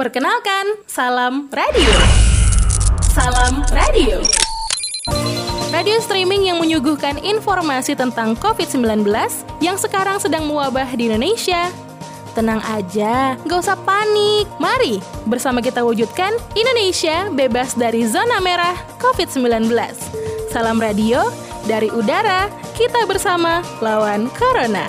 Perkenalkan, Salam Radio. Salam Radio. Radio streaming yang menyuguhkan informasi tentang COVID-19 yang sekarang sedang mewabah di Indonesia. Tenang aja, gak usah panik. Mari bersama kita wujudkan Indonesia bebas dari zona merah COVID-19. Salam radio dari udara, kita bersama lawan Corona.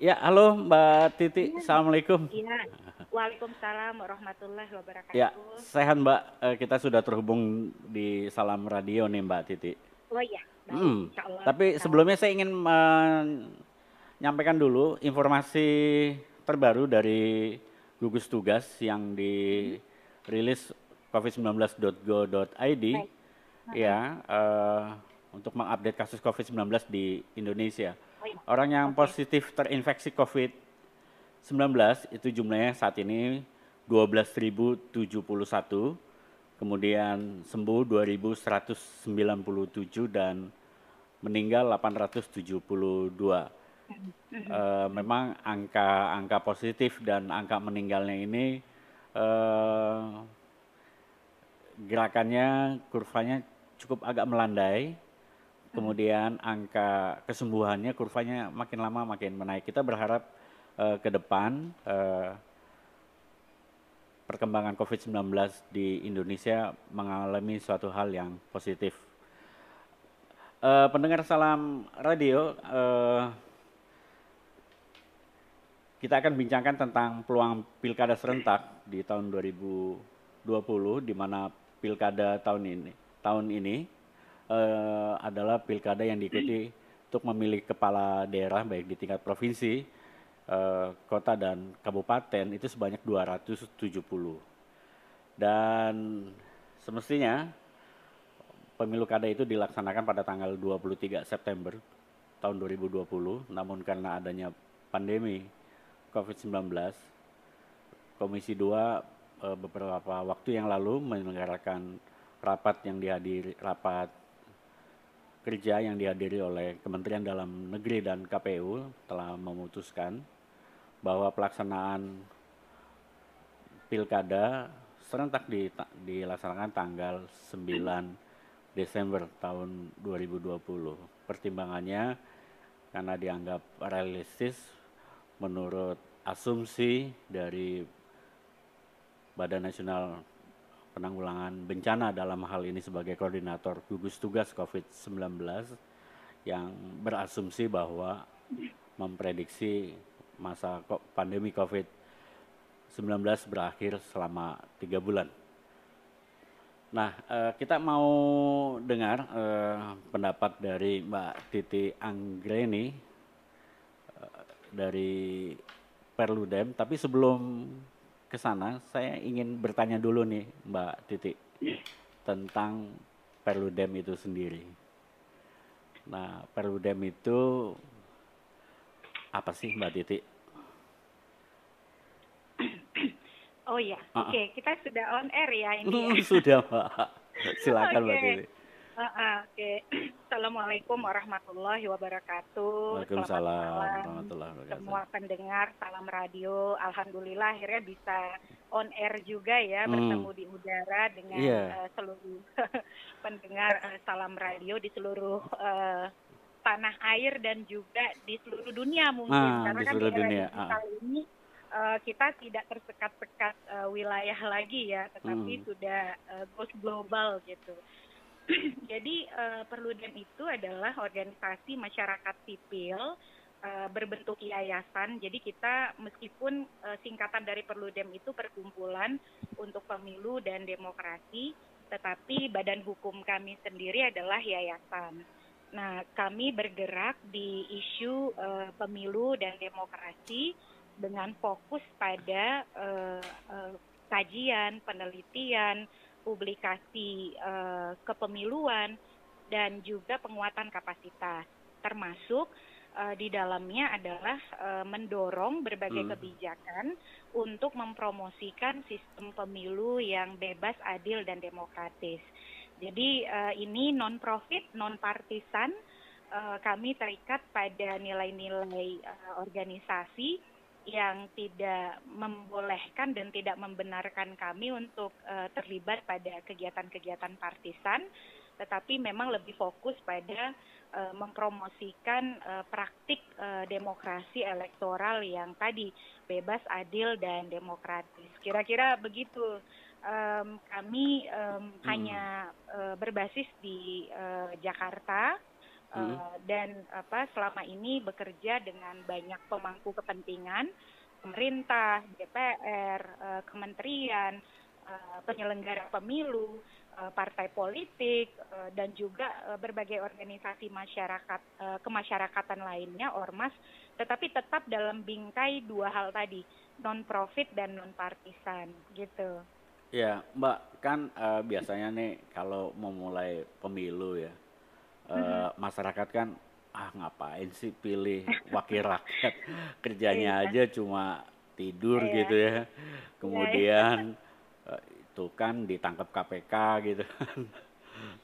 Ya, halo Mbak Titi. Assalamualaikum. Iya. Waalaikumsalam warahmatullahi wabarakatuh. Ya, sehat Mbak. Eh, Kita sudah terhubung di Salam Radio nih Mbak Titi. Oh iya. Baik, Hmm, Allah. Tapi sebelumnya saya ingin menyampaikan dulu informasi terbaru dari gugus tugas yang dirilis covid19.go.id Baik. ya eh, untuk mengupdate kasus COVID-19 di Indonesia. Orang yang positif terinfeksi COVID-19 itu jumlahnya saat ini 12.071, kemudian sembuh 2.197 dan meninggal 872. Eh, memang angka angka positif dan angka meninggalnya ini eh, gerakannya kurvanya cukup agak melandai. Kemudian angka kesembuhannya kurvanya makin lama makin menaik. Kita berharap eh, ke depan eh, perkembangan COVID-19 di Indonesia mengalami suatu hal yang positif. Eh, pendengar salam radio, eh, kita akan bincangkan tentang peluang pilkada serentak di tahun 2020 di mana pilkada tahun ini tahun ini eh, adalah pilkada yang diikuti untuk memilih kepala daerah baik di tingkat provinsi, eh, kota dan kabupaten itu sebanyak 270. Dan semestinya pemilu kada itu dilaksanakan pada tanggal 23 September tahun 2020, namun karena adanya pandemi COVID-19, Komisi 2 eh, beberapa waktu yang lalu menyelenggarakan rapat yang dihadiri rapat kerja yang dihadiri oleh Kementerian Dalam Negeri dan KPU telah memutuskan bahwa pelaksanaan pilkada serentak di- dilaksanakan tanggal 9 Desember tahun 2020. Pertimbangannya karena dianggap realistis menurut asumsi dari Badan Nasional Penanggulangan Bencana dalam hal ini sebagai koordinator gugus tugas COVID-19 yang berasumsi bahwa memprediksi masa pandemi COVID-19 berakhir selama tiga bulan. Nah, eh, kita mau dengar eh, pendapat dari Mbak Titi Anggreni eh, dari Perludem, tapi sebelum ke sana saya ingin bertanya dulu nih Mbak Titi tentang Perludem itu sendiri. Nah, Perludem itu apa sih Mbak Titi? Oh iya. Ah, ah. Oke, kita sudah on air ya ini. ya. Sudah Mbak. Silakan Mbak Oke. Ah, ah, Oke. Assalamualaikum warahmatullahi wabarakatuh. Waalaikumsalam warahmatullahi wabarakatuh. Semua pendengar salam radio, alhamdulillah akhirnya bisa on air juga ya Hmm. bertemu di udara dengan Iya. eh, seluruh pendengar eh, salam radio di seluruh eh, tanah air dan juga di seluruh dunia mungkin Ah, karena di kan di era dunia, digital ini eh, kita tidak tersekat-sekat eh, wilayah lagi ya, tetapi Hmm. sudah goes global gitu. Jadi eh, Perludem itu adalah organisasi masyarakat sipil eh, berbentuk yayasan. Jadi kita meskipun eh, singkatan dari Perludem itu perkumpulan untuk pemilu dan demokrasi, tetapi badan hukum kami sendiri adalah yayasan. Nah, kami bergerak di isu eh, pemilu dan demokrasi dengan fokus pada eh, eh, kajian, penelitian, publikasi eh, kepemiluan dan juga penguatan kapasitas termasuk eh, di dalamnya adalah eh, mendorong berbagai Hmm. kebijakan untuk mempromosikan sistem pemilu yang bebas, adil dan demokratis. Jadi eh, ini non profit, non partisan uh, kami terikat pada nilai-nilai uh, organisasi yang tidak membolehkan dan tidak membenarkan kami untuk uh, terlibat pada kegiatan-kegiatan partisan, tetapi memang lebih fokus pada uh, mempromosikan uh, praktik uh, demokrasi elektoral yang tadi bebas, adil, dan demokratis. Kira-kira begitu. Um, kami um, hmm. hanya uh, berbasis di uh, Jakarta hmm. uh, dan apa selama ini bekerja dengan banyak pemangku kepentingan pemerintah, DPR, uh, kementerian, uh, penyelenggara pemilu, uh, partai politik uh, dan juga uh, berbagai organisasi masyarakat uh, kemasyarakatan lainnya ormas tetapi tetap dalam bingkai dua hal tadi non profit dan non partisan gitu. Ya, Mbak, kan uh, biasanya nih kalau memulai pemilu ya, uh, masyarakat kan ah ngapain sih pilih wakil rakyat kerjanya iya. aja cuma tidur iya. gitu ya iya, kemudian uh, itu kan ditangkap KPK gitu kan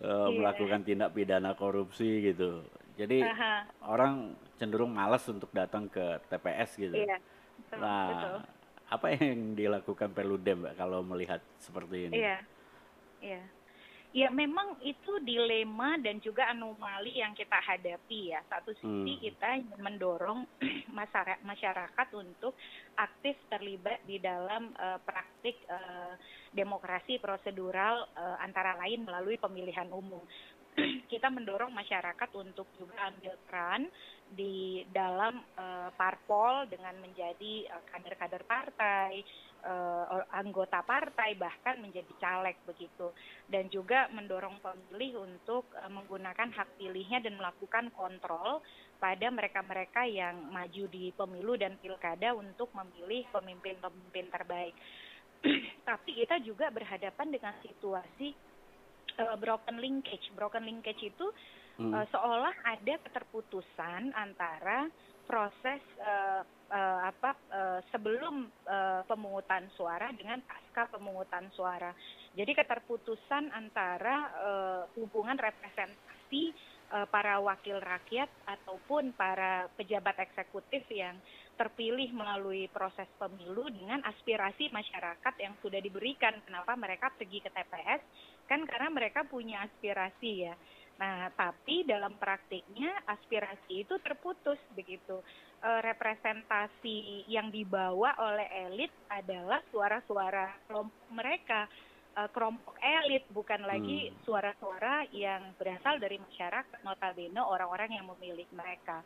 uh, melakukan tindak pidana korupsi gitu jadi Aha. orang cenderung malas untuk datang ke TPS gitu iya. betul, nah betul. apa yang dilakukan Perludem mbak kalau melihat seperti ini iya iya Ya memang itu dilema dan juga anomali yang kita hadapi ya. Satu sisi hmm. kita mendorong masyarakat untuk aktif terlibat di dalam uh, praktik uh, demokrasi prosedural uh, antara lain melalui pemilihan umum. kita mendorong masyarakat untuk juga ambil peran di dalam uh, parpol dengan menjadi kader-kader uh, partai, uh, anggota partai bahkan menjadi caleg begitu dan juga mendorong pemilih untuk uh, menggunakan hak pilihnya dan melakukan kontrol pada mereka-mereka yang maju di pemilu dan pilkada untuk memilih pemimpin-pemimpin terbaik. Tapi kita juga berhadapan dengan situasi uh, broken linkage. Broken linkage itu hmm. uh, seolah ada keterputusan antara proses uh, uh, apa uh, sebelum uh, pemungutan suara dengan pasca pemungutan suara. Jadi keterputusan antara uh, hubungan representasi uh, para wakil rakyat ataupun para pejabat eksekutif yang terpilih melalui proses pemilu dengan aspirasi masyarakat yang sudah diberikan. Kenapa mereka pergi ke TPS? Kan karena mereka punya aspirasi ya. Nah, tapi dalam praktiknya aspirasi itu terputus begitu e, representasi yang dibawa oleh elit adalah suara-suara kelompok mereka e, kelompok elit bukan lagi hmm. suara-suara yang berasal dari masyarakat notabene orang-orang yang memilih mereka.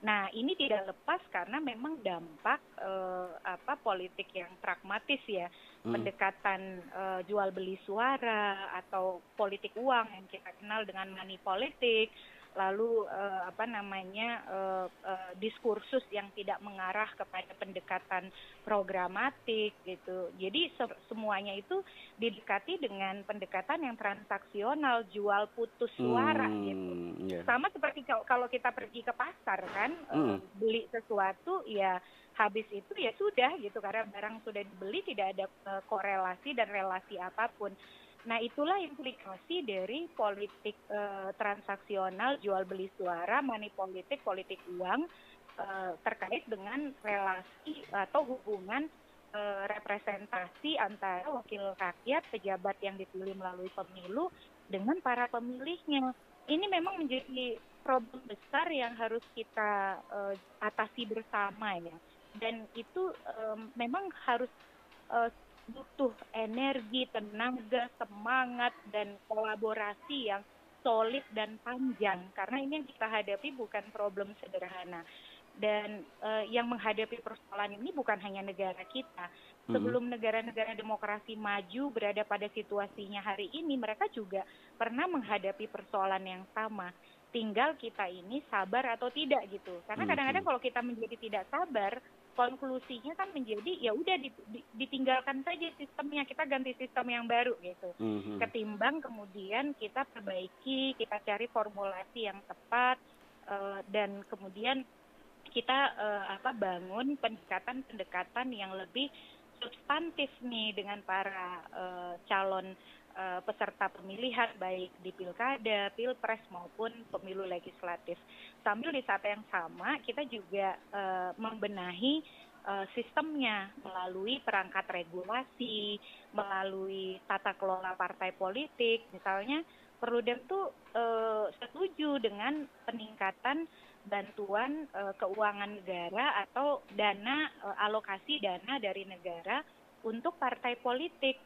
Nah, ini tidak lepas karena memang dampak uh, apa politik yang pragmatis ya. Pendekatan uh, jual beli suara atau politik uang yang kita kenal dengan money politik lalu uh, apa namanya uh, uh, diskursus yang tidak mengarah kepada pendekatan programatik gitu. Jadi se semuanya itu didekati dengan pendekatan yang transaksional, jual putus suara hmm, gitu. Yeah. Sama seperti kalau kita pergi ke pasar kan hmm. uh, beli sesuatu ya habis itu ya sudah gitu karena barang sudah dibeli tidak ada uh, korelasi dan relasi apa pun. Nah, itulah implikasi dari politik uh, transaksional jual beli suara, money politik, politik uang uh, terkait dengan relasi atau hubungan uh, representasi antara wakil rakyat, pejabat yang dipilih melalui pemilu dengan para pemilihnya. Ini memang menjadi problem besar yang harus kita uh, atasi bersama ya. Dan itu um, memang harus uh, butuh energi, tenaga, semangat, dan kolaborasi yang solid dan panjang. Karena ini yang kita hadapi bukan problem sederhana. Dan uh, yang menghadapi persoalan ini bukan hanya negara kita. Mm-hmm. Sebelum negara-negara demokrasi maju berada pada situasinya hari ini, mereka juga pernah menghadapi persoalan yang sama tinggal kita ini sabar atau tidak gitu karena mm-hmm. kadang-kadang kalau kita menjadi tidak sabar konklusinya kan menjadi ya udah ditinggalkan saja sistemnya kita ganti sistem yang baru gitu mm-hmm. ketimbang kemudian kita perbaiki kita cari formulasi yang tepat uh, dan kemudian kita uh, apa bangun pendekatan-pendekatan yang lebih substantif nih dengan para uh, calon uh, peserta pemilihan baik di pilkada, pilpres maupun pemilu legislatif. Sambil di saat yang sama kita juga uh, membenahi uh, sistemnya melalui perangkat regulasi, melalui tata kelola partai politik, misalnya Perludem tuh uh, setuju dengan peningkatan bantuan uh, keuangan negara atau dana uh, alokasi dana dari negara untuk partai politik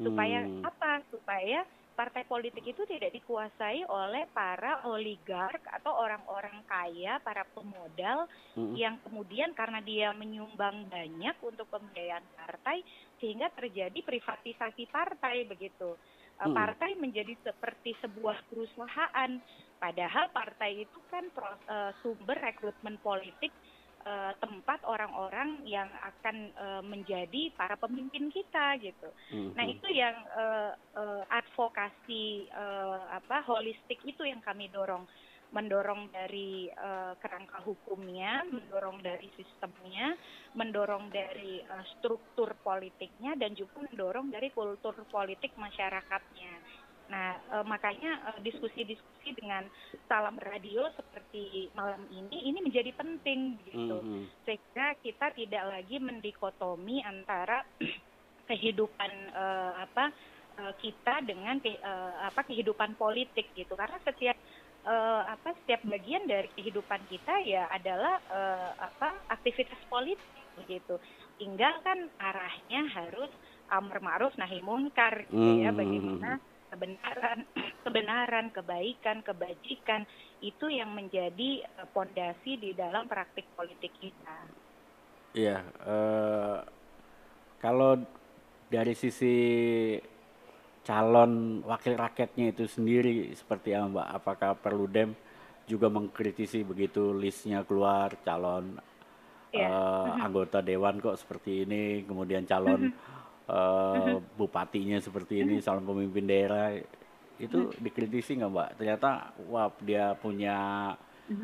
supaya hmm. apa supaya partai politik itu tidak dikuasai oleh para oligark atau orang-orang kaya, para pemodal hmm. yang kemudian karena dia menyumbang banyak untuk pembiayaan partai sehingga terjadi privatisasi partai begitu. Eh, hmm. Partai menjadi seperti sebuah perusahaan padahal partai itu kan uh, sumber rekrutmen politik uh, tempat orang-orang yang akan uh, menjadi para pemimpin kita gitu. Mm-hmm. Nah itu yang uh, uh, advokasi uh, apa holistik itu yang kami dorong, mendorong dari uh, kerangka hukumnya, mendorong dari sistemnya, mendorong dari uh, struktur politiknya, dan juga mendorong dari kultur politik masyarakatnya. Nah, e, makanya diskusi-diskusi dengan salam radio seperti malam ini ini menjadi penting gitu. Mm -hmm. Sehingga kita tidak lagi mendikotomi antara kehidupan e, apa e, kita dengan ke, e, apa kehidupan politik gitu. Karena setiap e, apa setiap bagian dari kehidupan kita ya adalah e, apa aktivitas politik begitu. Tinggal kan arahnya harus amar ma'ruf nahi munkar gitu -hmm. ya bagaimana kebenaran, kebenaran, kebaikan, kebajikan itu yang menjadi pondasi di dalam praktik politik kita. Iya, uh, kalau dari sisi calon wakil rakyatnya itu sendiri seperti apa Mbak? Apakah perlu dem juga mengkritisi begitu listnya keluar calon yeah. uh, anggota dewan kok seperti ini, kemudian calon uh, bupatinya seperti ini, calon pemimpin daerah itu dikritisi nggak mbak? Ternyata wah dia punya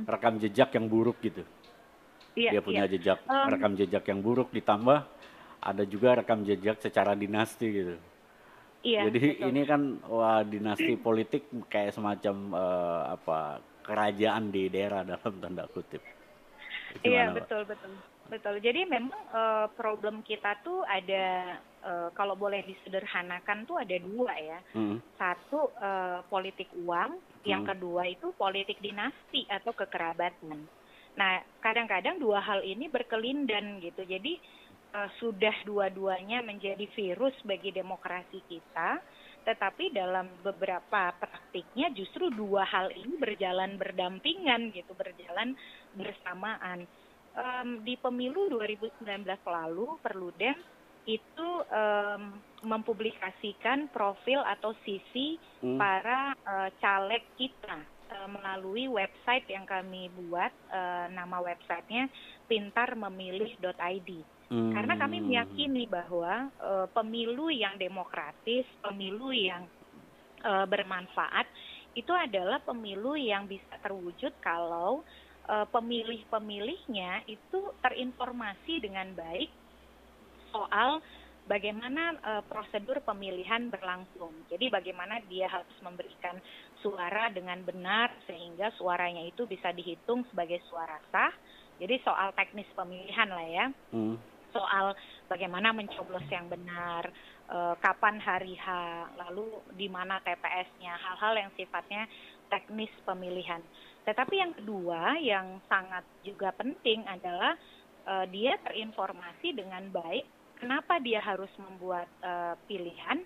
rekam jejak yang buruk gitu. Iya, dia punya iya. jejak um, rekam jejak yang buruk ditambah ada juga rekam jejak secara dinasti gitu. Iya, Jadi betul. ini kan wah dinasti politik kayak semacam uh, apa kerajaan di daerah dalam tanda kutip. Gimana, iya betul Mbak? betul betul. Jadi memang uh, problem kita tuh ada uh, kalau boleh disederhanakan tuh ada dua ya. Hmm. Satu uh, politik uang, hmm. yang kedua itu politik dinasti atau kekerabatan. Nah, kadang-kadang dua hal ini berkelindan gitu. Jadi uh, sudah dua-duanya menjadi virus bagi demokrasi kita, tetapi dalam beberapa praktiknya justru dua hal ini berjalan berdampingan gitu, berjalan bersamaan. Um, di pemilu 2019 lalu, Perludem itu um, mempublikasikan profil atau sisi hmm. para uh, caleg kita uh, melalui website yang kami buat uh, nama websitenya pintarmemilih.id hmm. karena kami meyakini bahwa uh, pemilu yang demokratis pemilu yang uh, bermanfaat itu adalah pemilu yang bisa terwujud kalau uh, pemilih-pemilihnya itu terinformasi dengan baik soal bagaimana uh, prosedur pemilihan berlangsung. Jadi bagaimana dia harus memberikan suara dengan benar sehingga suaranya itu bisa dihitung sebagai suara sah. Jadi soal teknis pemilihan lah ya. Hmm. Soal bagaimana mencoblos yang benar, uh, kapan hari H, lalu di mana TPS-nya, hal-hal yang sifatnya teknis pemilihan. Tetapi yang kedua yang sangat juga penting adalah uh, dia terinformasi dengan baik kenapa dia harus membuat uh, pilihan,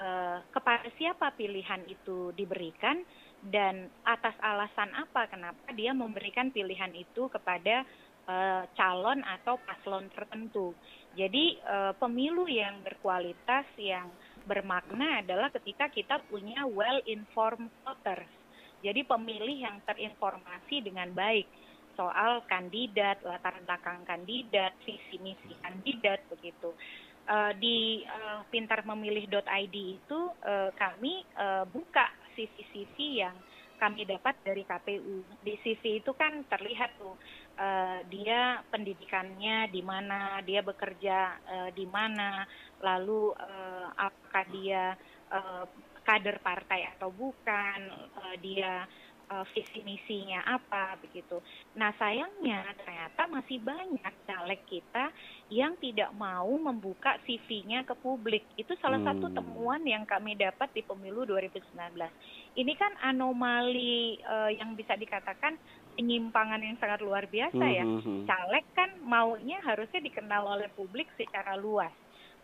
uh, kepada siapa pilihan itu diberikan, dan atas alasan apa kenapa dia memberikan pilihan itu kepada uh, calon atau paslon tertentu. Jadi uh, pemilu yang berkualitas yang bermakna adalah ketika kita punya well informed voters. Jadi pemilih yang terinformasi dengan baik soal kandidat, latar belakang kandidat, visi misi kandidat begitu. Uh, di uh, pintarmemilih.id itu uh, kami uh, buka sisi-sisi yang kami dapat dari KPU. Di CV itu kan terlihat tuh uh, dia pendidikannya di mana, dia bekerja uh, di mana, lalu uh, apakah dia uh, kader partai atau bukan, uh, dia uh, visi misinya apa begitu. Nah sayangnya ternyata masih banyak caleg kita yang tidak mau membuka CV-nya ke publik. Itu salah hmm. satu temuan yang kami dapat di pemilu 2019. Ini kan anomali uh, yang bisa dikatakan penyimpangan yang sangat luar biasa ya. Hmm, hmm, hmm. Caleg kan maunya harusnya dikenal oleh publik secara luas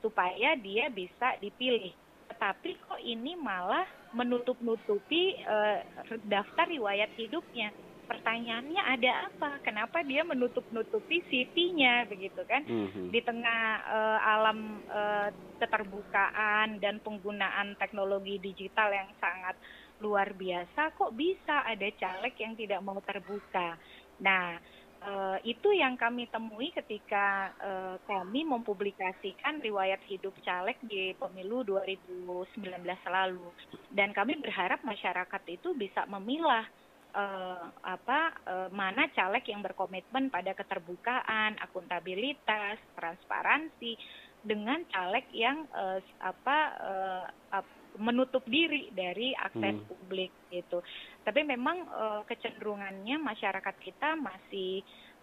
supaya dia bisa dipilih tapi kok ini malah menutup-nutupi uh, daftar riwayat hidupnya. Pertanyaannya ada apa? Kenapa dia menutup-nutupi CV-nya begitu kan? Mm-hmm. Di tengah uh, alam uh, keterbukaan dan penggunaan teknologi digital yang sangat luar biasa, kok bisa ada caleg yang tidak mau terbuka? Nah, Uh, itu yang kami temui ketika uh, kami mempublikasikan riwayat hidup caleg di pemilu 2019 lalu dan kami berharap masyarakat itu bisa memilah uh, apa uh, mana caleg yang berkomitmen pada keterbukaan, akuntabilitas, transparansi dengan caleg yang uh, apa uh, menutup diri dari akses hmm. publik gitu. Tapi memang uh, kecenderungannya masyarakat kita masih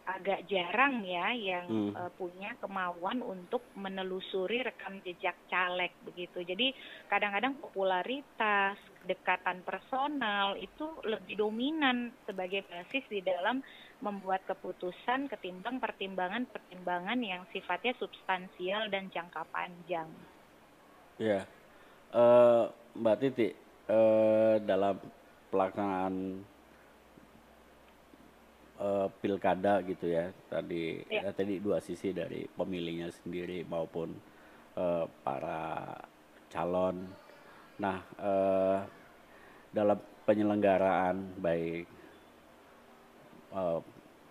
agak jarang ya yang hmm. uh, punya kemauan untuk menelusuri rekam jejak caleg begitu. Jadi kadang-kadang popularitas, kedekatan personal itu lebih dominan sebagai basis di dalam membuat keputusan ketimbang pertimbangan-pertimbangan yang sifatnya substansial dan jangka panjang. Ya, uh, Mbak Titi, uh, dalam pelaksanaan uh, pilkada gitu ya tadi ya. ya tadi dua sisi dari pemilihnya sendiri maupun uh, para calon. Nah uh, dalam penyelenggaraan baik uh,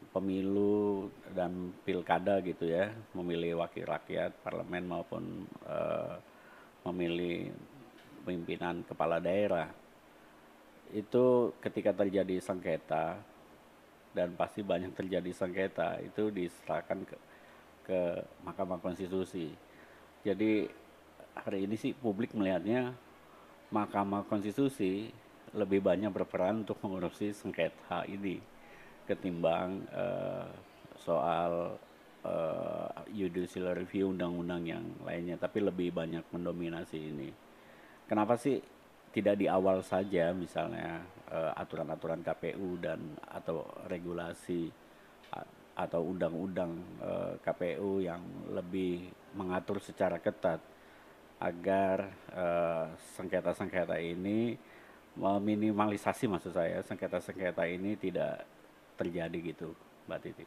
pemilu dan pilkada gitu ya memilih wakil rakyat parlemen maupun uh, memilih pimpinan kepala daerah itu ketika terjadi sengketa dan pasti banyak terjadi sengketa itu diserahkan ke ke Mahkamah Konstitusi. Jadi hari ini sih publik melihatnya Mahkamah Konstitusi lebih banyak berperan untuk mengurusi sengketa ini ketimbang uh, soal uh, judicial review undang-undang yang lainnya, tapi lebih banyak mendominasi ini. Kenapa sih tidak di awal saja misalnya uh, aturan-aturan KPU dan atau regulasi atau undang-undang uh, KPU yang lebih mengatur secara ketat agar sengketa-sengketa uh, ini meminimalisasi maksud saya sengketa-sengketa ini tidak terjadi gitu Mbak Titi.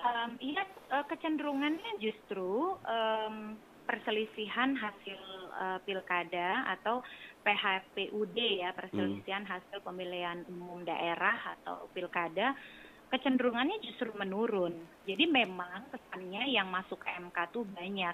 Um, iya kecenderungannya justru um, perselisihan hasil uh, pilkada atau PHPUD ya perselisihan hmm. hasil pemilihan umum daerah atau pilkada kecenderungannya justru menurun. Jadi memang pesannya yang masuk ke MK tuh banyak.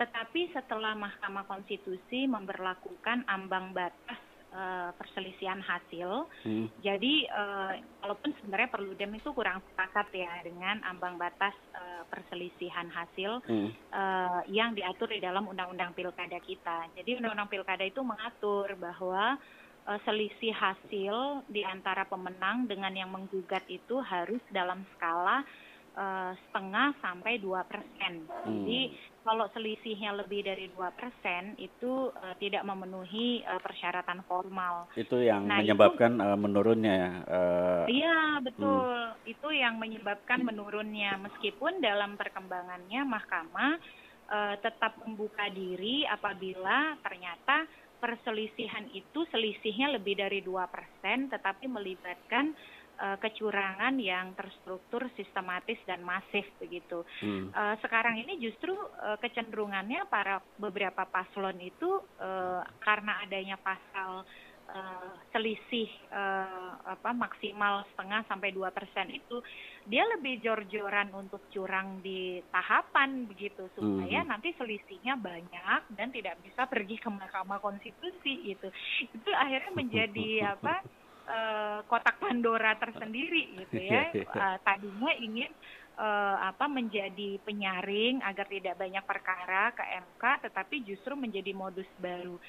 Tetapi setelah Mahkamah Konstitusi memperlakukan ambang batas uh, perselisihan hasil. Hmm. Jadi uh, walaupun sebenarnya Perludem itu kurang sepakat ya dengan ambang batas uh, perselisihan hasil hmm. uh, yang diatur di dalam Undang-Undang Pilkada kita. Jadi Undang-Undang Pilkada itu mengatur bahwa uh, selisih hasil di antara pemenang dengan yang menggugat itu harus dalam skala uh, setengah sampai dua persen. Hmm. Jadi kalau selisihnya lebih dari dua persen itu uh, tidak memenuhi uh, persyaratan formal. Itu yang nah, menyebabkan itu, uh, menurunnya ya. Uh, iya betul, hmm. itu yang menyebabkan menurunnya meskipun dalam perkembangannya mahkamah uh, tetap membuka diri apabila ternyata perselisihan itu selisihnya lebih dari dua persen, tetapi melibatkan kecurangan yang terstruktur, sistematis dan masif begitu. Hmm. Uh, sekarang ini justru uh, kecenderungannya para beberapa paslon itu uh, karena adanya pasal uh, selisih uh, apa maksimal setengah sampai dua persen itu dia lebih jor-joran untuk curang di tahapan begitu supaya hmm. nanti selisihnya banyak dan tidak bisa pergi ke Mahkamah Konstitusi itu itu akhirnya menjadi apa uh, kotak Pandora tersendiri gitu ya. Uh, tadinya ingin uh, apa menjadi penyaring agar tidak banyak perkara ke MK, tetapi justru menjadi modus baru.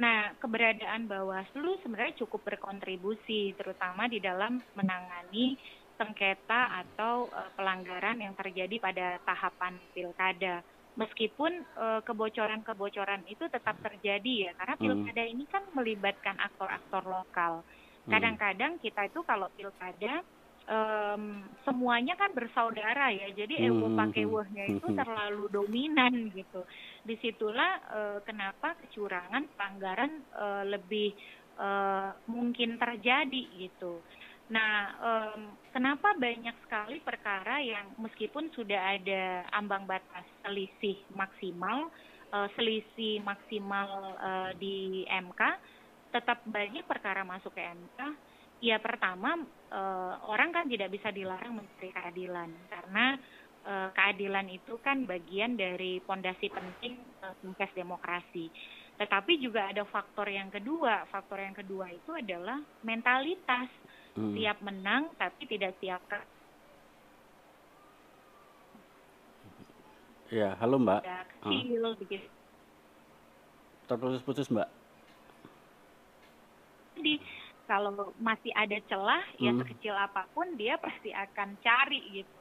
Nah, keberadaan Bawaslu sebenarnya cukup berkontribusi, terutama di dalam menangani sengketa atau uh, pelanggaran yang terjadi pada tahapan pilkada. Meskipun kebocoran-kebocoran itu tetap terjadi ya, karena hmm. pilkada hmm. ini kan melibatkan aktor-aktor lokal. Hmm. Kadang-kadang kita itu kalau pilkada um, semuanya kan bersaudara ya, jadi hmm. ewo pakai wahnya itu terlalu dominan gitu. Di situlah uh, kenapa kecurangan pelanggaran uh, lebih uh, mungkin terjadi gitu. Nah, um, kenapa banyak sekali perkara yang meskipun sudah ada ambang batas selisih maksimal, uh, selisih maksimal uh, di MK, tetap banyak perkara masuk ke MK ya pertama uh, orang kan tidak bisa dilarang mencari keadilan karena uh, keadilan itu kan bagian dari pondasi penting uh, demokrasi. Tetapi juga ada faktor yang kedua. Faktor yang kedua itu adalah mentalitas. Hmm. Siap menang tapi tidak siap Ya, halo Mbak. Kecil, uh. begitu. Terputus-putus Mbak. Jadi kalau masih ada celah ya hmm. sekecil apa pun dia pasti akan cari gitu.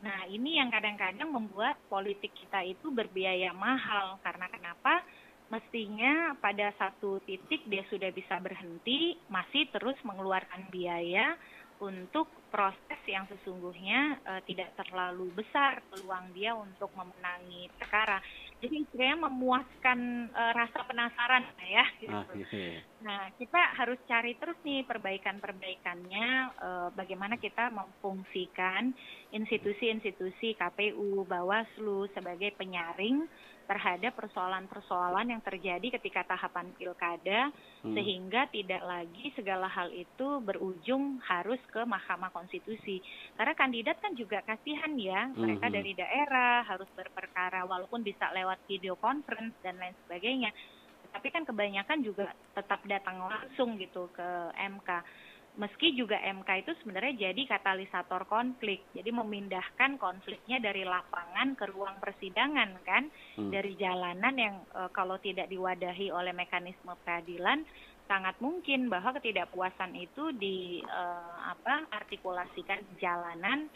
Nah ini yang kadang-kadang membuat politik kita itu berbiaya mahal karena kenapa? Mestinya pada satu titik dia sudah bisa berhenti, masih terus mengeluarkan biaya untuk proses yang sesungguhnya uh, tidak terlalu besar peluang dia untuk memenangi perkara jadi istilahnya memuaskan uh, rasa penasaran ya gitu. Ah, iya. Nah kita harus cari terus nih perbaikan-perbaikannya uh, bagaimana kita memfungsikan institusi-institusi KPU, Bawaslu sebagai penyaring terhadap persoalan-persoalan yang terjadi ketika tahapan pilkada hmm. sehingga tidak lagi segala hal itu berujung harus ke Mahkamah Konstitusi karena kandidat kan juga kasihan ya mereka hmm. dari daerah harus berperkara walaupun bisa lewat video conference dan lain sebagainya tapi kan kebanyakan juga tetap datang langsung gitu ke MK meski juga MK itu sebenarnya jadi katalisator konflik jadi memindahkan konfliknya dari lapangan ke ruang persidangan kan hmm. dari jalanan yang e, kalau tidak diwadahi oleh mekanisme peradilan sangat mungkin bahwa ketidakpuasan itu di e, apa artikulasikan di jalanan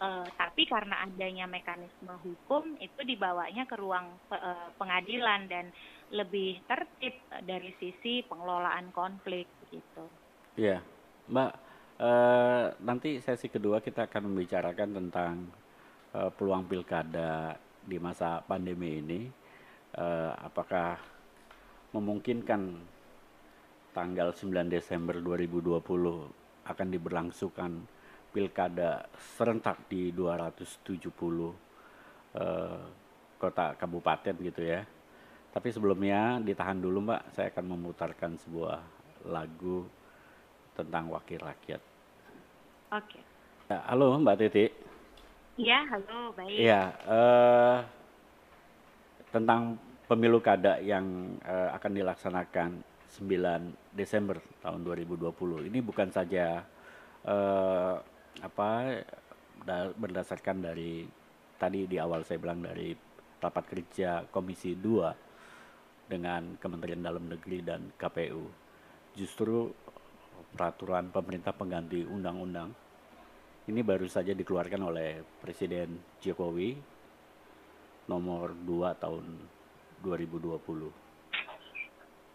e, tapi karena adanya mekanisme hukum itu dibawanya ke ruang e, pengadilan dan lebih tertib dari sisi pengelolaan konflik gitu. Iya. Yeah Mbak, eh, nanti sesi kedua kita akan membicarakan tentang eh, peluang pilkada di masa pandemi ini. Eh, apakah memungkinkan tanggal 9 Desember 2020 akan diberlangsungkan pilkada serentak di 270 eh, kota kabupaten gitu ya. Tapi sebelumnya ditahan dulu Mbak, saya akan memutarkan sebuah lagu tentang wakil rakyat. Oke. Okay. Ya, halo Mbak Titi. Iya, halo, baik. Iya, uh, tentang pemilu kada yang uh, akan dilaksanakan 9 Desember tahun 2020. Ini bukan saja uh, apa berdasarkan dari tadi di awal saya bilang dari rapat kerja Komisi 2 dengan Kementerian Dalam Negeri dan KPU. Justru peraturan pemerintah pengganti undang-undang ini baru saja dikeluarkan oleh Presiden Jokowi nomor 2 tahun 2020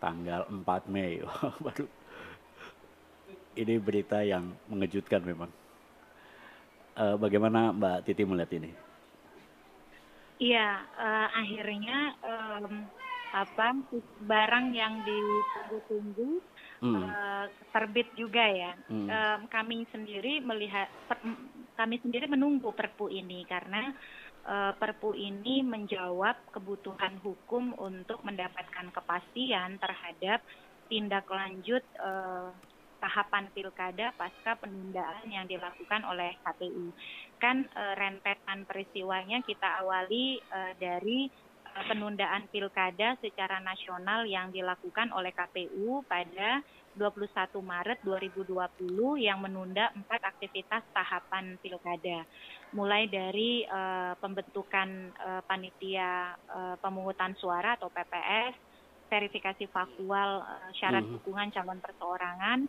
tanggal 4 Mei. Baru. Ini berita yang mengejutkan memang. Uh, bagaimana Mbak Titi melihat ini? Iya uh, akhirnya um, apa barang yang ditunggu-tunggu. Uh, terbit juga ya. Hmm. Um, kami sendiri melihat per, kami sendiri menunggu Perpu ini karena uh, Perpu ini menjawab kebutuhan hukum untuk mendapatkan kepastian terhadap tindak lanjut uh, tahapan pilkada pasca penundaan yang dilakukan oleh KPU. Kan uh, rentetan peristiwanya kita awali uh, dari penundaan pilkada secara nasional yang dilakukan oleh KPU pada 21 Maret 2020 yang menunda empat aktivitas tahapan pilkada, mulai dari uh, pembentukan uh, panitia uh, pemungutan suara atau PPS, verifikasi faktual uh, syarat Mhm. dukungan calon perseorangan,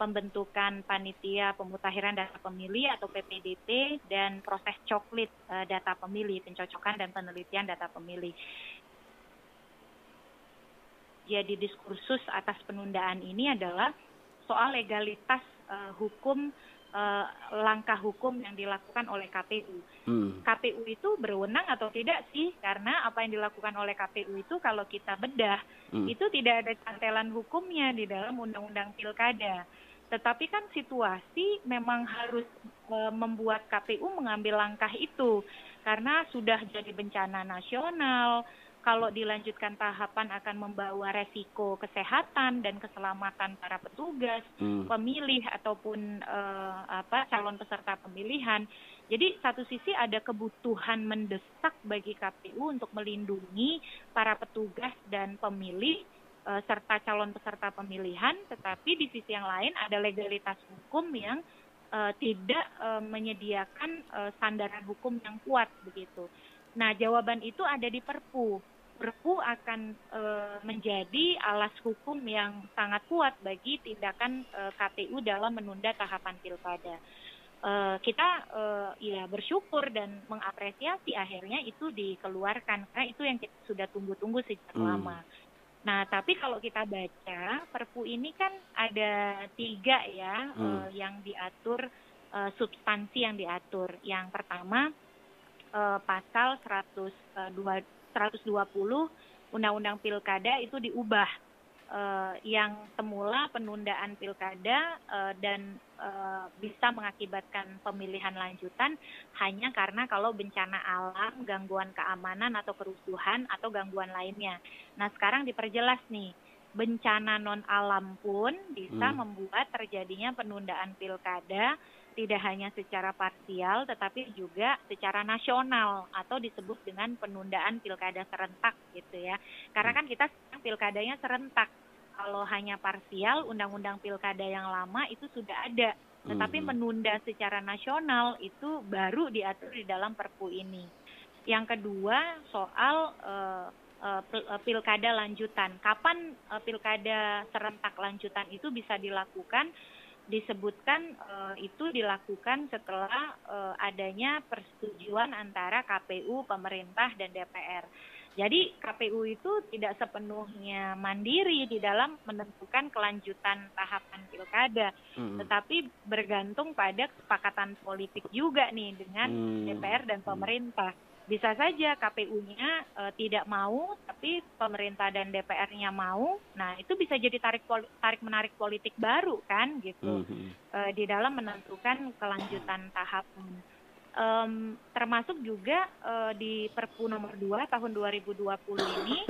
pembentukan panitia pemutakhiran data pemilih atau PPDP dan proses coklit uh, data pemilih, pencocokan dan penelitian data pemilih. Jadi diskursus atas penundaan ini adalah soal legalitas uh, hukum uh, langkah hukum yang dilakukan oleh KPU. Hmm. KPU itu berwenang atau tidak sih? Karena apa yang dilakukan oleh KPU itu kalau kita bedah Hmm. itu tidak ada cantelan hukumnya di dalam undang-undang pilkada. Tetapi kan situasi memang harus e, membuat KPU mengambil langkah itu karena sudah jadi bencana nasional. Kalau dilanjutkan tahapan akan membawa resiko kesehatan dan keselamatan para petugas, Hmm. pemilih ataupun eh, apa calon peserta pemilihan. Jadi satu sisi ada kebutuhan mendesak bagi KPU untuk melindungi para petugas dan pemilih serta calon peserta pemilihan, tetapi di sisi yang lain ada legalitas hukum yang eh, tidak eh, menyediakan eh, sandaran hukum yang kuat begitu. Nah, jawaban itu ada di Perpu. Perpu akan eh, menjadi alas hukum yang sangat kuat bagi tindakan eh, KPU dalam menunda tahapan pilkada. Eh, kita eh, ya bersyukur dan mengapresiasi akhirnya itu dikeluarkan karena itu yang kita sudah tunggu-tunggu sejak Hmm. lama. Nah, tapi kalau kita baca Perpu ini kan ada tiga ya Hmm. eh, yang diatur eh, substansi yang diatur. Yang pertama eh, pasal 102 120 Undang-Undang Pilkada itu diubah eh, yang semula penundaan pilkada eh, dan eh, bisa mengakibatkan pemilihan lanjutan hanya karena kalau bencana alam, gangguan keamanan atau kerusuhan atau gangguan lainnya. Nah, sekarang diperjelas nih, bencana non alam pun bisa Hmm. membuat terjadinya penundaan pilkada tidak hanya secara parsial tetapi juga secara nasional atau disebut dengan penundaan pilkada serentak gitu ya. Karena kan kita sekarang pilkadanya serentak. Kalau hanya parsial, undang-undang pilkada yang lama itu sudah ada. Tetapi Mhm. menunda secara nasional itu baru diatur di dalam Perpu ini. Yang kedua soal pil- eh, pilkada lanjutan. Kapan eh, pilkada serentak lanjutan itu bisa dilakukan? Disebutkan eh, itu dilakukan setelah eh, adanya persetujuan antara KPU, pemerintah, dan DPR. Jadi KPU itu tidak sepenuhnya mandiri di dalam menentukan kelanjutan tahapan pilkada, Hmm. tetapi bergantung pada kesepakatan politik juga nih dengan Hmm. DPR dan Hmm. Bisa saja KPU-nya eh, tidak mau, tapi pemerintah dan DPR-nya mau. Nah, itu bisa jadi tarik poli- tarik menarik politik baru kan gitu Hmm. eh, di dalam menentukan kelanjutan tahapan. Em, termasuk juga eh, di Perpu nomor 2 tahun 2020 ini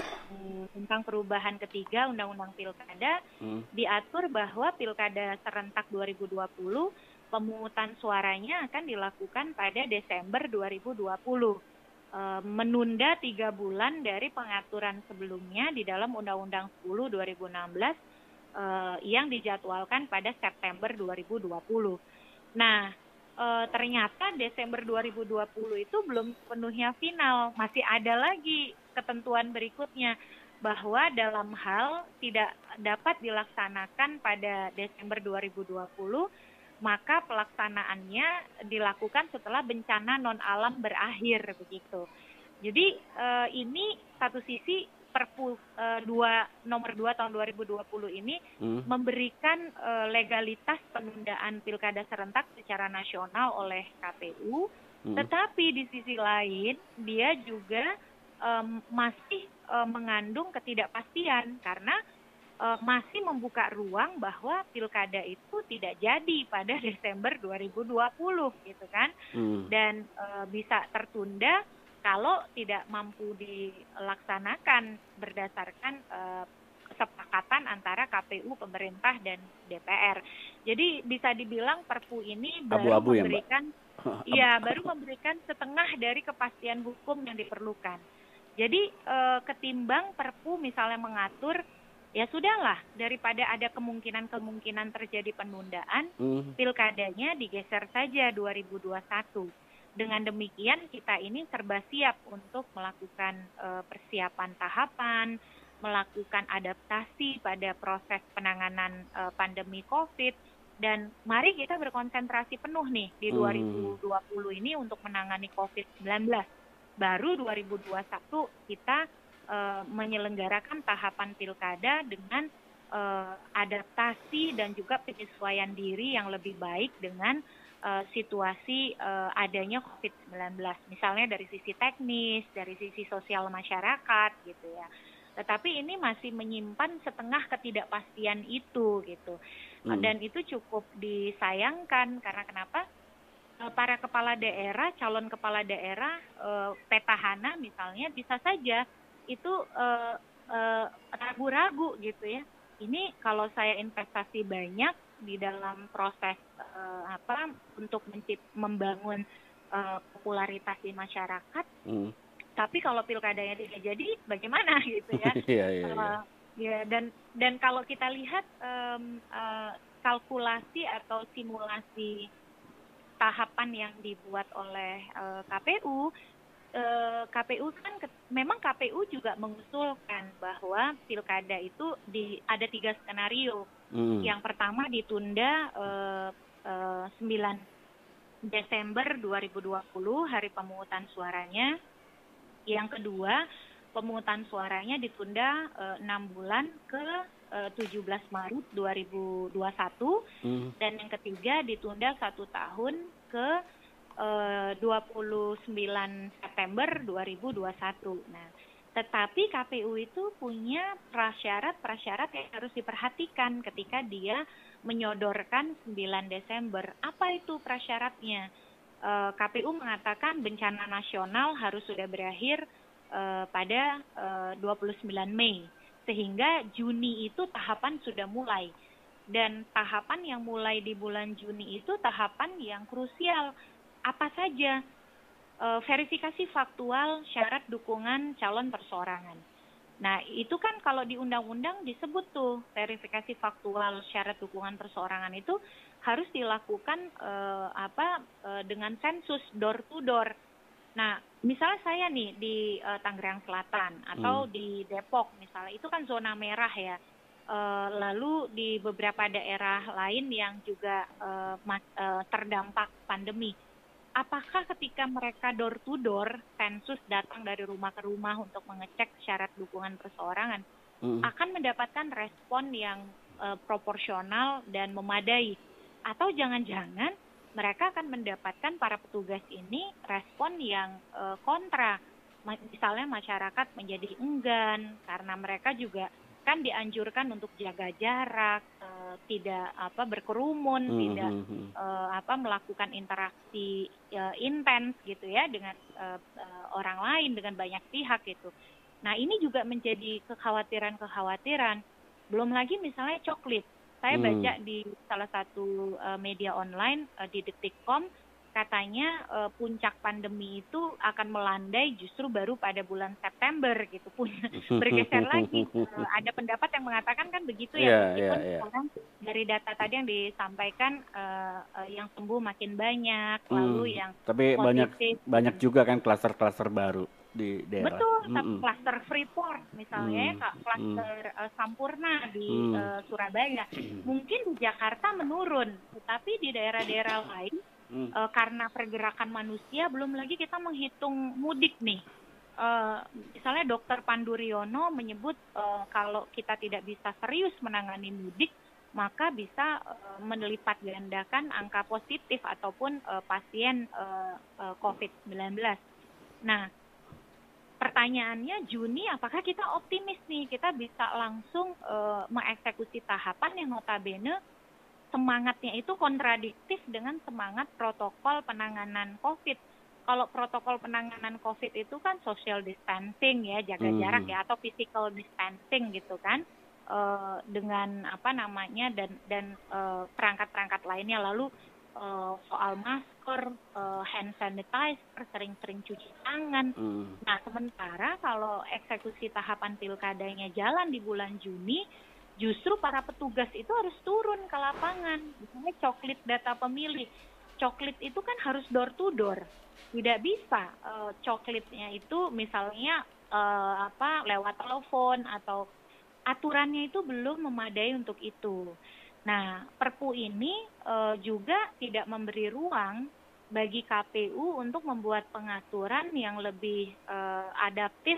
tentang perubahan ketiga Undang-Undang Pilkada Hmm. diatur bahwa Pilkada serentak 2020 pemungutan suaranya akan dilakukan pada Desember 2020. Eh, menunda tiga bulan dari pengaturan sebelumnya di dalam Undang-Undang 10 2016 eh, yang dijadwalkan pada September 2020. Nah, eh, ternyata Desember 2020 itu belum sepenuhnya final, masih ada lagi ketentuan berikutnya bahwa dalam hal tidak dapat dilaksanakan pada Desember 2020 maka pelaksanaannya dilakukan setelah bencana non alam berakhir begitu. Jadi eh, ini satu sisi Perpu eh, 2 nomor 2 tahun 2020 ini Hmm. memberikan eh, legalitas penundaan pilkada serentak secara nasional oleh KPU, Hmm. tetapi di sisi lain dia juga em, masih eh, mengandung ketidakpastian karena eh, masih membuka ruang bahwa pilkada itu tidak jadi pada Desember 2020 gitu kan Hmm. dan eh, bisa tertunda kalau tidak mampu dilaksanakan berdasarkan eh, kesepakatan antara KPU, pemerintah dan DPR. Jadi bisa dibilang Perpu ini baru Abu-abu ya, Mbak? memberikan Iya, baru memberikan setengah dari kepastian hukum yang diperlukan. Jadi eh, ketimbang Perpu misalnya mengatur ya sudahlah daripada ada kemungkinan-kemungkinan terjadi penundaan, Hmm. pilkadanya digeser saja 2021. Dengan demikian kita ini serba siap untuk melakukan eh, persiapan tahapan, melakukan adaptasi pada proses penanganan uh, pandemi COVID dan mari kita berkonsentrasi penuh nih di hmm. 2020 ini untuk menangani COVID-19. Baru 2021 kita uh, menyelenggarakan tahapan pilkada dengan uh, adaptasi dan juga penyesuaian diri yang lebih baik dengan uh, situasi uh, adanya COVID-19. Misalnya dari sisi teknis, dari sisi sosial masyarakat gitu ya. Tetapi ini masih menyimpan setengah ketidakpastian itu gitu. Hmm. Dan itu cukup disayangkan karena kenapa? para kepala daerah, calon kepala daerah, petahana misalnya bisa saja itu ragu-ragu gitu ya. Ini kalau saya investasi banyak di dalam proses uh, apa untuk mencip, membangun uh, popularitas di masyarakat. Hmm. Tapi kalau pilkadanya tidak jadi, bagaimana gitu ya? yeah, yeah, uh, ya dan dan kalau kita lihat um, uh, kalkulasi atau simulasi tahapan yang dibuat oleh uh, KPU eh, KPU kan memang KPU juga mengusulkan bahwa pilkada itu di ada tiga skenario. Hmm. Yang pertama ditunda eh, eh, 9 Desember 2020 hari pemungutan suaranya. Yang kedua pemungutan suaranya ditunda eh, enam eh, bulan ke eh, 17 Maret 2021 hmm. dan yang ketiga ditunda satu tahun ke 29 eh, September 2021. Nah, tetapi KPU itu punya prasyarat-prasyarat yang harus diperhatikan ketika dia menyodorkan 9 Desember. Apa itu prasyaratnya? Eh, KPU mengatakan bencana nasional harus sudah berakhir eh, pada 29 Mei. Sehingga Juni itu tahapan sudah mulai. Dan tahapan yang mulai di bulan Juni itu tahapan yang krusial apa saja e, verifikasi faktual syarat dukungan calon perseorangan. Nah, itu kan kalau di undang-undang disebut tuh verifikasi faktual syarat dukungan perseorangan itu harus dilakukan e, apa e, dengan sensus door to door. Nah, misalnya saya nih di e, Tangerang Selatan atau hmm. di Depok misalnya, itu kan zona merah ya. E, lalu di beberapa daerah lain yang juga e, mas, e, terdampak pandemi apakah ketika mereka door to door sensus datang dari rumah ke rumah untuk mengecek syarat dukungan perseorangan mm. akan mendapatkan respon yang uh, proporsional dan memadai atau jangan-jangan mereka akan mendapatkan para petugas ini respon yang uh, kontra misalnya masyarakat menjadi enggan karena mereka juga kan dianjurkan untuk jaga jarak, uh, tidak apa berkerumun, hmm, tidak uh, apa melakukan interaksi uh, intens gitu ya dengan uh, uh, orang lain dengan banyak pihak gitu. Nah ini juga menjadi kekhawatiran-kekhawatiran. Belum lagi misalnya coklit. Saya hmm. baca di salah satu uh, media online uh, di detikcom katanya uh, puncak pandemi itu akan melandai justru baru pada bulan September gitu pun bergeser lagi uh, ada pendapat yang mengatakan kan begitu ya yeah, meskipun yeah, yeah. sekarang dari data tadi yang disampaikan uh, uh, yang sembuh makin banyak hmm, lalu yang tapi positif, banyak banyak juga kan klaster-klaster baru di daerah. Betul, mm klaster Freeport misalnya mm klaster mm uh, Sampurna di mm uh, Surabaya. Mungkin di Jakarta menurun, tetapi di daerah-daerah lain hmm. uh, karena pergerakan manusia belum lagi kita menghitung mudik nih uh, misalnya dokter Panduriono menyebut uh, kalau kita tidak bisa serius menangani mudik maka bisa uh, menelipat gandakan angka positif ataupun uh, pasien uh, uh, COVID-19. Nah, pertanyaannya Juni apakah kita optimis nih kita bisa langsung uh, mengeksekusi tahapan yang notabene semangatnya itu kontradiktif dengan semangat protokol penanganan COVID. Kalau protokol penanganan COVID itu kan social distancing ya, jaga hmm. jarak ya, atau physical distancing gitu kan, e, dengan apa namanya dan dan eh, perangkat-perangkat lainnya. Lalu e, soal masker, e, hand sanitizer, sering-sering cuci tangan. Hmm. Nah sementara kalau eksekusi tahapan pilkadanya jalan di bulan Juni, justru para petugas itu harus turun ke lapangan. Misalnya coklit data pemilih. Coklit itu kan harus door to door. Tidak bisa uh, coklitnya itu misalnya uh, apa lewat telepon atau aturannya itu belum memadai untuk itu. Nah, Perpu ini uh, juga tidak memberi ruang bagi KPU untuk membuat pengaturan yang lebih uh, adaptif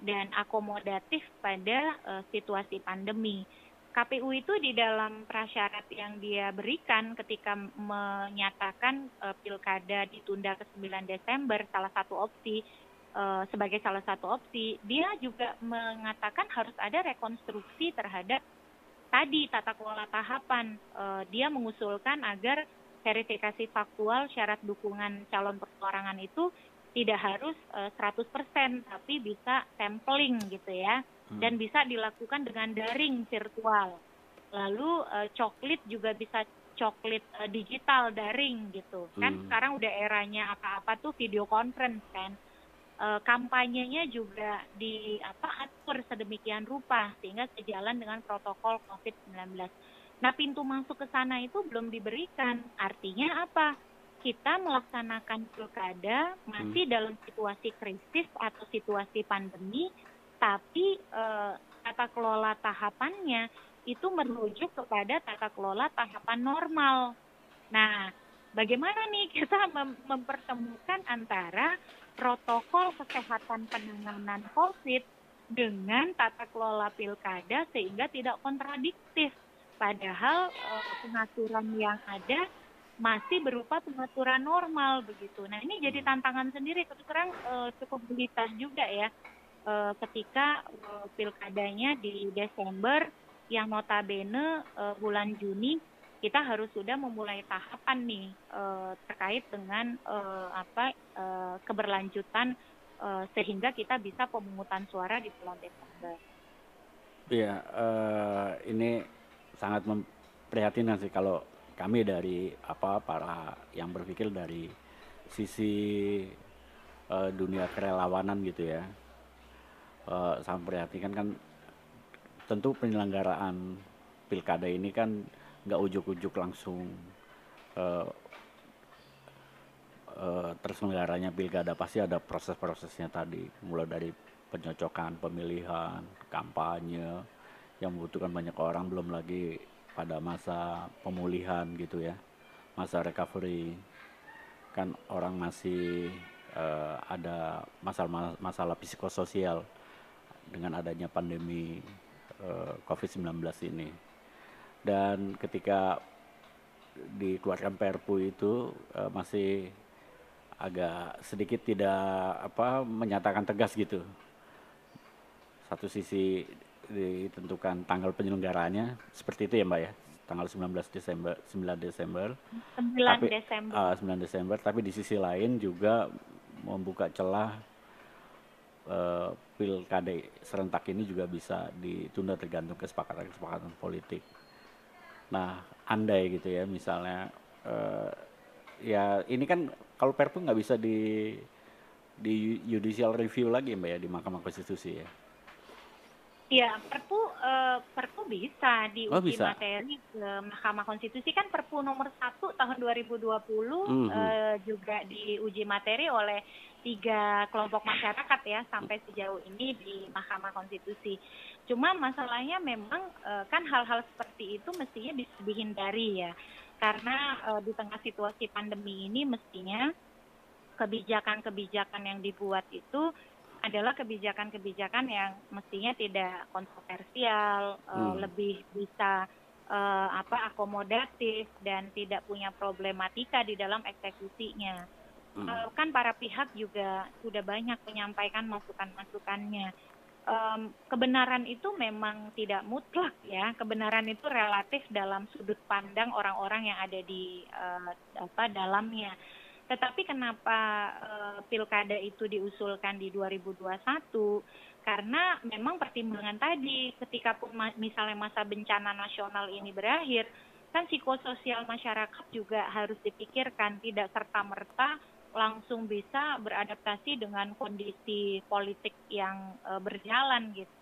dan akomodatif pada uh, situasi pandemi. KPU itu di dalam prasyarat yang dia berikan ketika menyatakan uh, pilkada ditunda ke 9 Desember salah satu opsi uh, sebagai salah satu opsi, dia juga mengatakan harus ada rekonstruksi terhadap tadi tata kelola tahapan. Uh, dia mengusulkan agar verifikasi faktual syarat dukungan calon perseorangan itu tidak harus uh, 100% tapi bisa sampling gitu ya Hmm. dan bisa dilakukan dengan daring virtual. Lalu uh, coklit juga bisa coklit uh, digital daring gitu. Kan hmm. sekarang udah eranya apa-apa tuh video conference kan. Uh, kampanyenya juga di apa atur sedemikian rupa sehingga sejalan dengan protokol COVID-19. Nah, pintu masuk ke sana itu belum diberikan. Artinya apa? Kita melaksanakan pilkada masih hmm. dalam situasi krisis atau situasi pandemi tapi eh, tata kelola tahapannya itu merujuk kepada tata kelola tahapan normal. Nah, bagaimana nih kita mem mempertemukan antara protokol kesehatan penanganan COVID dengan tata kelola pilkada sehingga tidak kontradiktif. Padahal eh, pengaturan yang ada masih berupa pengaturan normal begitu. Nah ini jadi tantangan sendiri terus terang eh, cukup gelitas juga ya uh, ketika uh, pilkadanya di Desember yang notabene uh, bulan Juni kita harus sudah memulai tahapan nih uh, terkait dengan uh, apa uh, keberlanjutan uh, sehingga kita bisa pemungutan suara di bulan Desember. Iya, uh, ini sangat memprihatinkan sih kalau kami dari apa para yang berpikir dari sisi uh, dunia kerelawanan gitu ya. Uh, sangat memprihatinkan kan tentu penyelenggaraan pilkada ini kan nggak ujuk-ujuk langsung uh, uh, terselenggaranya pilkada. Pasti ada proses-prosesnya tadi mulai dari penyocokan pemilihan kampanye yang membutuhkan banyak orang belum lagi pada masa pemulihan gitu ya masa recovery kan orang masih uh, ada masalah masalah psikososial dengan adanya pandemi uh, eh, COVID-19 ini. Dan ketika dikeluarkan Perpu itu uh, masih agak sedikit tidak apa menyatakan tegas gitu. Satu sisi ditentukan tanggal penyelenggaraannya. Seperti itu ya Mbak ya. Tanggal 19 Desember 9 Desember. 9 tapi, Desember. uh, 9 Desember. Tapi di sisi lain juga membuka celah uh, pilkada serentak ini juga bisa ditunda tergantung kesepakatan-kesepakatan politik. Nah, andai gitu ya, misalnya uh, ya ini kan kalau Perpu nggak bisa di di judicial review lagi mbak ya di Mahkamah Konstitusi ya. Iya, Perpu uh, Perpu bisa diuji oh, bisa. materi ke Mahkamah Konstitusi kan Perpu nomor 1 tahun 2020 mm -hmm. uh, juga diuji materi oleh tiga kelompok masyarakat ya sampai sejauh ini di Mahkamah Konstitusi. Cuma masalahnya memang uh, kan hal-hal seperti itu mestinya bisa dihindari ya. Karena uh, di tengah situasi pandemi ini mestinya kebijakan-kebijakan yang dibuat itu adalah kebijakan-kebijakan yang mestinya tidak kontroversial, eh, hmm. lebih bisa uh, apa akomodatif dan tidak punya problematika di dalam eksekusinya. Hmm. Uh, kan para pihak juga sudah banyak menyampaikan masukan-masukannya. Um, kebenaran itu memang tidak mutlak ya. Kebenaran itu relatif dalam sudut pandang orang-orang yang ada di uh, apa dalamnya tetapi kenapa uh, pilkada itu diusulkan di 2021? Karena memang pertimbangan tadi, ketika pun ma misalnya masa bencana nasional ini berakhir, kan psikososial masyarakat juga harus dipikirkan, tidak serta-merta langsung bisa beradaptasi dengan kondisi politik yang uh, berjalan gitu.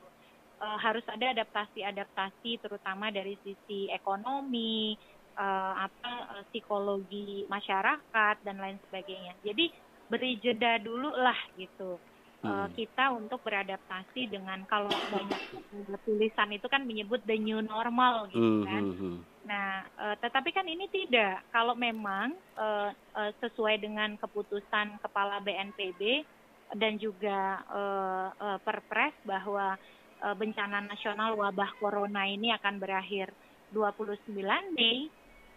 Uh, harus ada adaptasi-adaptasi terutama dari sisi ekonomi, uh, apa uh, psikologi masyarakat dan lain sebagainya. Jadi beri jeda dulu lah gitu. uh, kita untuk beradaptasi dengan kalau banyak tulisan itu kan menyebut the new normal gitu kan. Mm -hmm. Nah, uh, tetapi kan ini tidak. Kalau memang uh, uh, sesuai dengan keputusan Kepala BNPB dan juga uh, uh, Perpres bahwa bencana nasional wabah corona ini akan berakhir 29 Mei,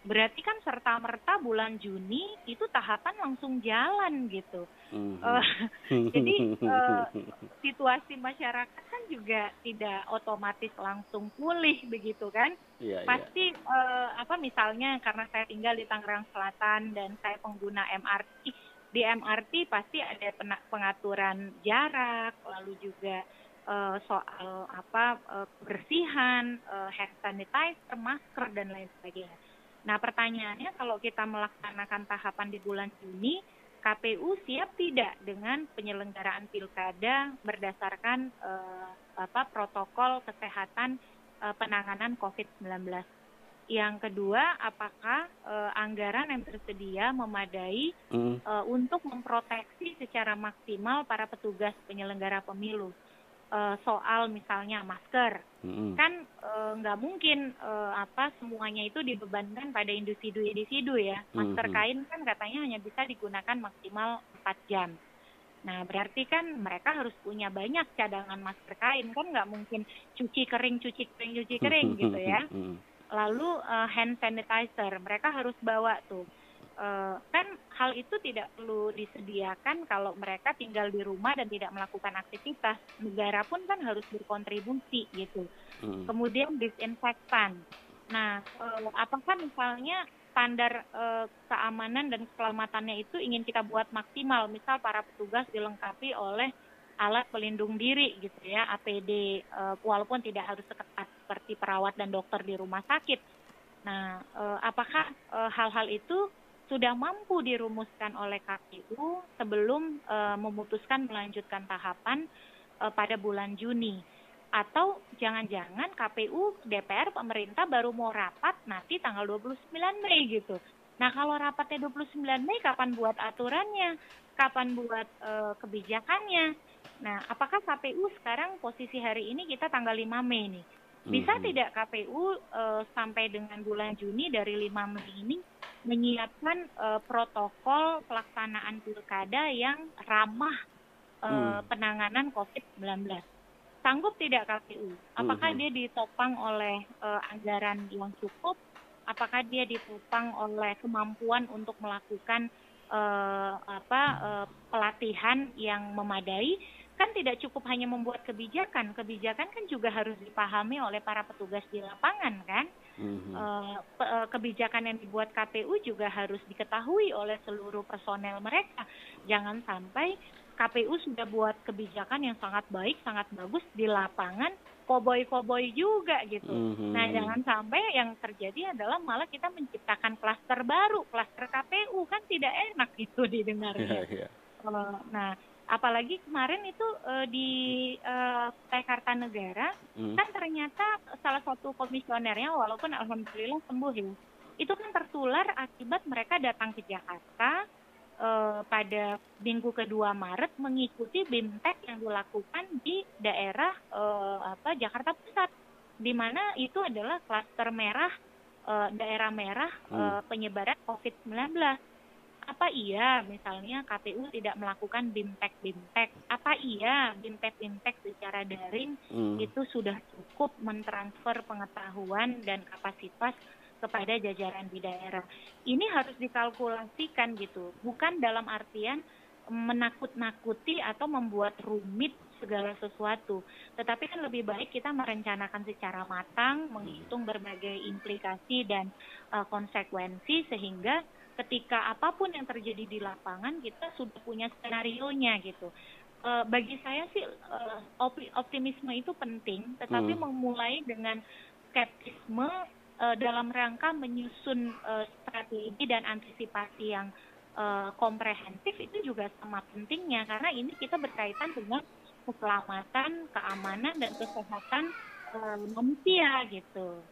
berarti kan serta merta bulan Juni itu tahapan langsung jalan gitu. Mm-hmm. Uh, jadi uh, situasi masyarakat kan juga tidak otomatis langsung pulih begitu kan? Yeah, iya. Pasti yeah. Uh, apa misalnya karena saya tinggal di Tangerang Selatan dan saya pengguna MRT di MRT pasti ada pengaturan jarak lalu juga uh, soal apa uh, kebersihan, uh, hand sanitizer, masker dan lain sebagainya. Nah, pertanyaannya kalau kita melaksanakan tahapan di bulan Juni, KPU siap tidak dengan penyelenggaraan pilkada berdasarkan uh, apa protokol kesehatan uh, penanganan COVID-19? Yang kedua, apakah uh, anggaran yang tersedia memadai mm. uh, untuk memproteksi secara maksimal para petugas penyelenggara pemilu? Uh, soal misalnya masker. Mm-hmm. kan eh, nggak uh, mungkin uh, apa semuanya itu dibebankan pada individu-individu ya. Masker mm-hmm. kain kan katanya hanya bisa digunakan maksimal 4 jam. Nah berarti kan mereka harus punya banyak cadangan masker kain. Kan nggak mungkin cuci kering cuci kering cuci kering gitu ya. Lalu uh, hand sanitizer mereka harus bawa tuh uh, kan hal itu tidak perlu disediakan kalau mereka tinggal di rumah dan tidak melakukan aktivitas. Negara pun kan harus berkontribusi gitu. Hmm. Kemudian disinfektan. Nah, uh, apakah misalnya standar uh, keamanan dan keselamatannya itu ingin kita buat maksimal? Misal para petugas dilengkapi oleh alat pelindung diri gitu ya, APD, uh, walaupun tidak harus seketat seperti perawat dan dokter di rumah sakit. Nah, uh, apakah hal-hal itu sudah mampu dirumuskan oleh KPU sebelum uh, memutuskan melanjutkan tahapan uh, pada bulan Juni. Atau jangan-jangan KPU, DPR, pemerintah baru mau rapat nanti tanggal 29 Mei gitu. Nah kalau rapatnya 29 Mei kapan buat aturannya? Kapan buat uh, kebijakannya? Nah apakah KPU sekarang posisi hari ini kita tanggal 5 Mei nih? Bisa hmm. tidak KPU uh, sampai dengan bulan Juni dari 5 Mei ini menyiapkan uh, protokol pelaksanaan pilkada yang ramah uh, hmm. penanganan COVID-19. Sanggup tidak KPU? Apakah hmm. dia ditopang oleh uh, anggaran yang cukup? Apakah dia ditopang oleh kemampuan untuk melakukan uh, apa uh, pelatihan yang memadai? kan tidak cukup hanya membuat kebijakan, kebijakan kan juga harus dipahami oleh para petugas di lapangan kan. Mm-hmm. Uh, kebijakan yang dibuat KPU juga harus diketahui oleh seluruh personel mereka. Jangan sampai KPU sudah buat kebijakan yang sangat baik, sangat bagus di lapangan, koboi-koboi juga gitu. Mm-hmm. Nah, jangan sampai yang terjadi adalah malah kita menciptakan klaster baru, klaster KPU kan tidak enak itu didengarnya. Yeah, yeah. Uh, nah, apalagi kemarin itu uh, di uh, Negara hmm. kan ternyata salah satu komisionernya walaupun alhamdulillah sembuh ya itu kan tertular akibat mereka datang ke Jakarta uh, pada minggu kedua Maret mengikuti BIMTEK yang dilakukan di daerah uh, apa Jakarta Pusat di mana itu adalah klaster merah uh, daerah merah hmm. uh, penyebaran COVID-19 apa iya misalnya KPU tidak melakukan bimtek bimtek apa iya bimtek bimtek secara daring hmm. itu sudah cukup mentransfer pengetahuan dan kapasitas kepada jajaran di daerah ini harus dikalkulasikan gitu bukan dalam artian menakut-nakuti atau membuat rumit segala sesuatu. Tetapi kan lebih baik kita merencanakan secara matang, menghitung berbagai implikasi dan uh, konsekuensi sehingga ketika apa pun yang terjadi di lapangan kita sudah punya skenario nya gitu. Uh, bagi saya sih uh, optimisme itu penting, tetapi hmm. memulai dengan skeptisme uh, dalam rangka menyusun uh, strategi dan antisipasi yang uh, komprehensif itu juga sama pentingnya karena ini kita berkaitan dengan keselamatan, keamanan dan kesehatan uh, manusia gitu.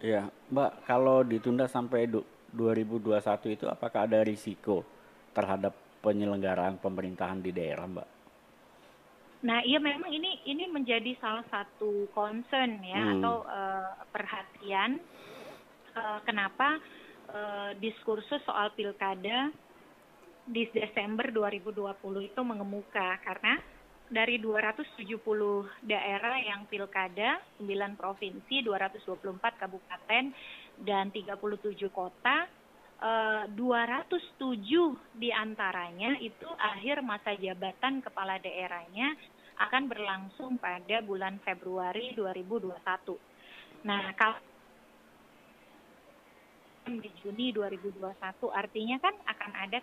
Ya, Mbak, kalau ditunda sampai 2021 itu apakah ada risiko terhadap penyelenggaraan pemerintahan di daerah, Mbak? Nah, iya memang ini ini menjadi salah satu concern ya Hmm. atau uh, perhatian uh, kenapa uh, diskursus soal pilkada di Desember 2020 itu mengemuka karena dari 270 daerah yang pilkada, 9 provinsi, 224 kabupaten dan 37 kota eh, 207 di antaranya itu akhir masa jabatan kepala daerahnya akan berlangsung pada bulan Februari 2021. Nah, kalau di Juni 2021 artinya kan akan ada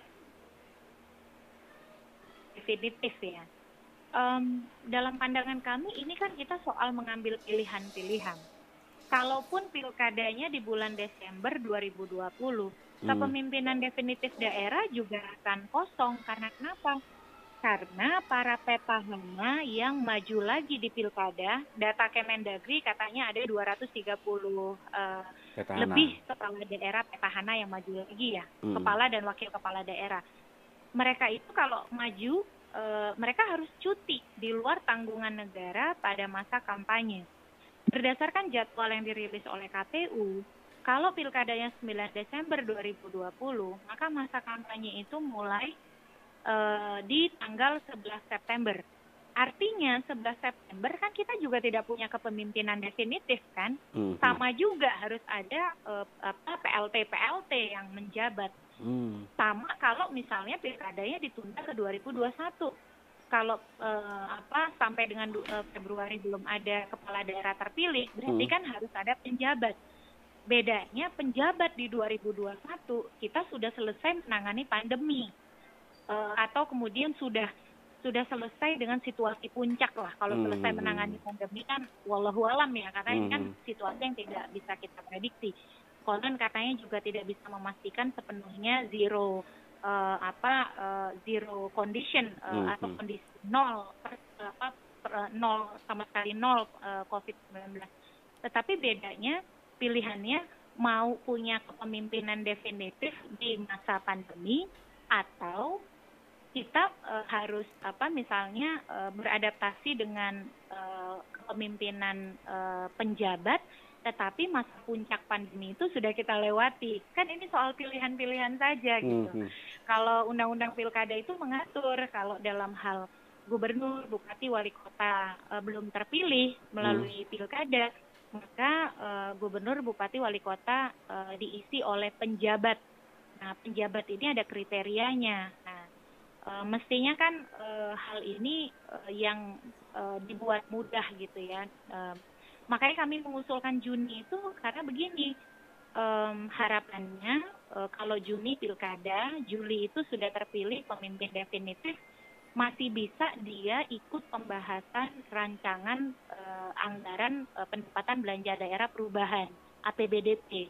definitif ya. Um, dalam pandangan kami ini kan kita soal mengambil pilihan-pilihan. Kalaupun pilkadanya di bulan Desember 2020, Hmm. kepemimpinan definitif daerah juga akan kosong karena kenapa? Karena para petahana yang maju lagi di pilkada, data Kemendagri katanya ada 230 uh, Petahana. lebih kepala daerah petahana yang maju lagi ya, Hmm. kepala dan wakil kepala daerah. Mereka itu kalau maju, eh, mereka harus cuti di luar tanggungan negara pada masa kampanye. Berdasarkan jadwal yang dirilis oleh KPU, kalau pilkadanya 9 Desember 2020, maka masa kampanye itu mulai eh, di tanggal 11 September. Artinya 11 September kan kita juga tidak punya kepemimpinan definitif kan? Mhm. sama juga harus ada eh, apa PLT PLT yang menjabat Hmm. sama kalau misalnya pilkadanya ditunda ke 2021 kalau eh, apa sampai dengan eh, Februari belum ada kepala daerah terpilih berarti Hmm. kan harus ada penjabat bedanya penjabat di 2021 kita sudah selesai menangani pandemi Eh, atau kemudian sudah sudah selesai dengan situasi puncak lah kalau Hmm. selesai menangani pandemi kan wallahu alam ya karena ini kan Hmm. situasi yang tidak bisa kita prediksi konon katanya juga tidak bisa memastikan sepenuhnya zero eh, apa eh, zero condition eh, Hmm, atau hmm. kondisi nol per- apa per- nol sama sekali nol eh, COVID-19 tetapi bedanya pilihannya mau punya kepemimpinan definitif di masa pandemi atau kita eh, harus apa misalnya eh, beradaptasi dengan eh, kepemimpinan eh, penjabat tetapi masa puncak pandemi itu sudah kita lewati kan ini soal pilihan-pilihan saja gitu Mhm. kalau undang-undang pilkada itu mengatur kalau dalam hal gubernur, bupati, wali kota eh, belum terpilih melalui pilkada, maka eh, gubernur, bupati, wali kota eh, diisi oleh penjabat. Nah, penjabat ini ada kriterianya. Nah, eh, mestinya kan eh, hal ini eh, yang eh, dibuat mudah gitu ya. Eh, makanya kami mengusulkan Juni itu karena begini, em, harapannya eh, kalau Juni pilkada, Juli itu sudah terpilih pemimpin definitif, masih bisa dia ikut pembahasan rancangan eh, anggaran eh, pendapatan belanja daerah perubahan APBDP.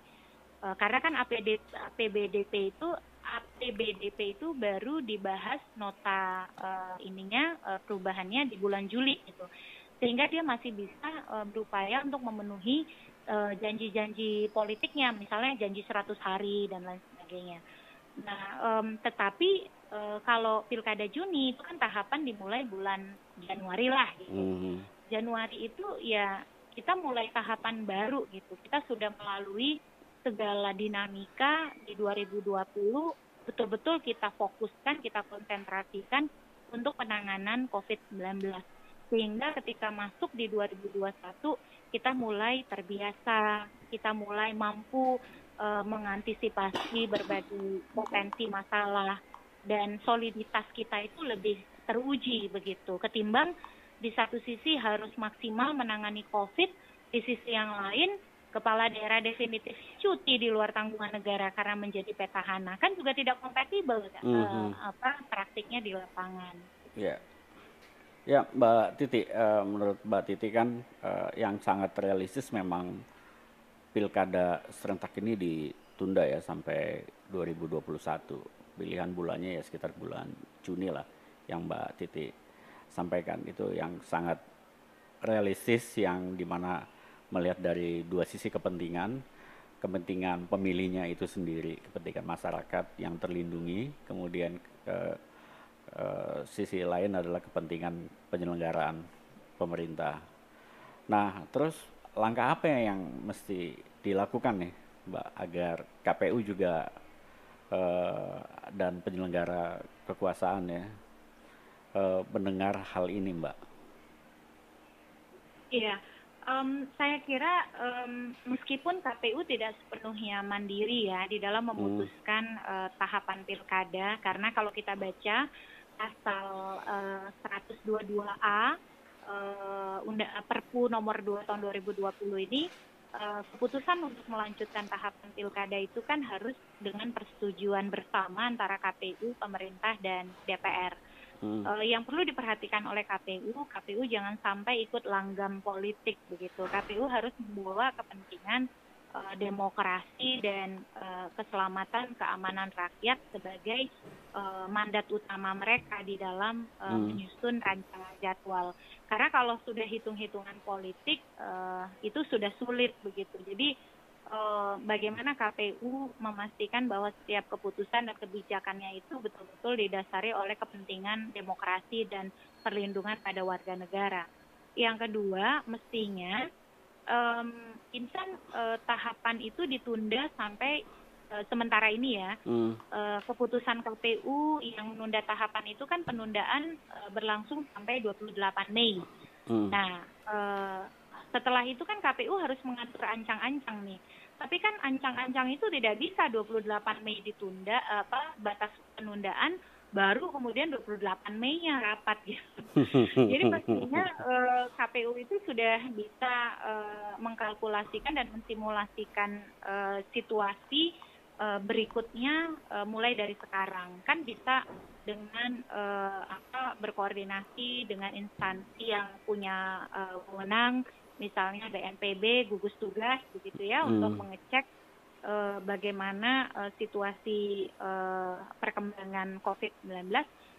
Eh, karena kan APD, APBDP itu APBDP itu baru dibahas nota eh, ininya eh, perubahannya di bulan Juli gitu. Sehingga dia masih bisa eh, berupaya untuk memenuhi eh, janji-janji politiknya, misalnya janji 100 hari dan lain sebagainya. Nah, em, tetapi eh, kalau pilkada Juni itu kan tahapan dimulai bulan Januari lah gitu. Mhm. Januari itu ya kita mulai tahapan baru gitu. Kita sudah melalui segala dinamika di 2020 betul-betul kita fokuskan, kita konsentrasikan untuk penanganan COVID-19. Sehingga ketika masuk di 2021 kita mulai terbiasa, kita mulai mampu eh, mengantisipasi berbagai potensi masalah dan soliditas kita itu lebih teruji begitu ketimbang di satu sisi harus maksimal menangani COVID, di sisi yang lain kepala daerah definitif cuti di luar tanggungan negara karena menjadi petahana kan juga tidak kompatibel eh, Mhm. apa praktiknya di lapangan. Ya, ya Mbak Titi, eh, menurut Mbak Titi kan eh, yang sangat realistis memang pilkada serentak ini ditunda ya sampai 2021. Pilihan bulannya ya sekitar bulan Juni lah yang Mbak Titi sampaikan itu yang sangat realistis yang di mana melihat dari dua sisi kepentingan kepentingan pemilihnya itu sendiri kepentingan masyarakat yang terlindungi kemudian eh, uh, sisi lain adalah kepentingan penyelenggaraan pemerintah. Nah, terus langkah apa yang mesti dilakukan nih, Mbak, agar KPU juga uh, dan penyelenggara kekuasaan ya uh, mendengar hal ini, Mbak? Iya, um, saya kira um, meskipun KPU tidak sepenuhnya mandiri ya di dalam hmm. memutuskan hmm. uh, tahapan pilkada, karena kalau kita baca pasal uh, 122A uh, Perpu nomor 2 tahun 2020 ini uh, keputusan untuk melanjutkan tahapan pilkada itu kan harus dengan persetujuan bersama antara KPU, pemerintah dan DPR. Hmm. Uh, yang perlu diperhatikan oleh KPU, KPU jangan sampai ikut langgam politik begitu. KPU harus membawa kepentingan uh, demokrasi dan uh, keselamatan keamanan rakyat sebagai uh, mandat utama mereka di dalam uh, hmm. menyusun rancangan jadwal. Karena kalau sudah hitung-hitungan politik uh, itu sudah sulit begitu. Jadi uh, bagaimana KPU memastikan bahwa setiap keputusan dan kebijakannya itu betul-betul didasari oleh kepentingan demokrasi dan perlindungan pada warga negara. Yang kedua, mestinya um, insan uh, tahapan itu ditunda sampai uh, sementara ini ya. Hmm. Uh, keputusan KPU yang menunda tahapan itu kan penundaan uh, berlangsung sampai 28 Mei. Hmm. Nah, uh, setelah itu kan KPU harus mengatur ancang-ancang nih. Tapi kan ancang-ancang itu tidak bisa 28 Mei ditunda apa batas penundaan baru kemudian 28 Mei-nya rapat gitu. Jadi pastinya eh, KPU itu sudah bisa uh, mengkalkulasikan dan mensimulasikan uh, situasi uh, berikutnya uh, mulai dari sekarang. Kan bisa dengan uh, apa berkoordinasi dengan instansi yang punya uh, wewenang misalnya BNPB gugus tugas begitu ya hmm. untuk mengecek uh, bagaimana uh, situasi uh, perkembangan COVID-19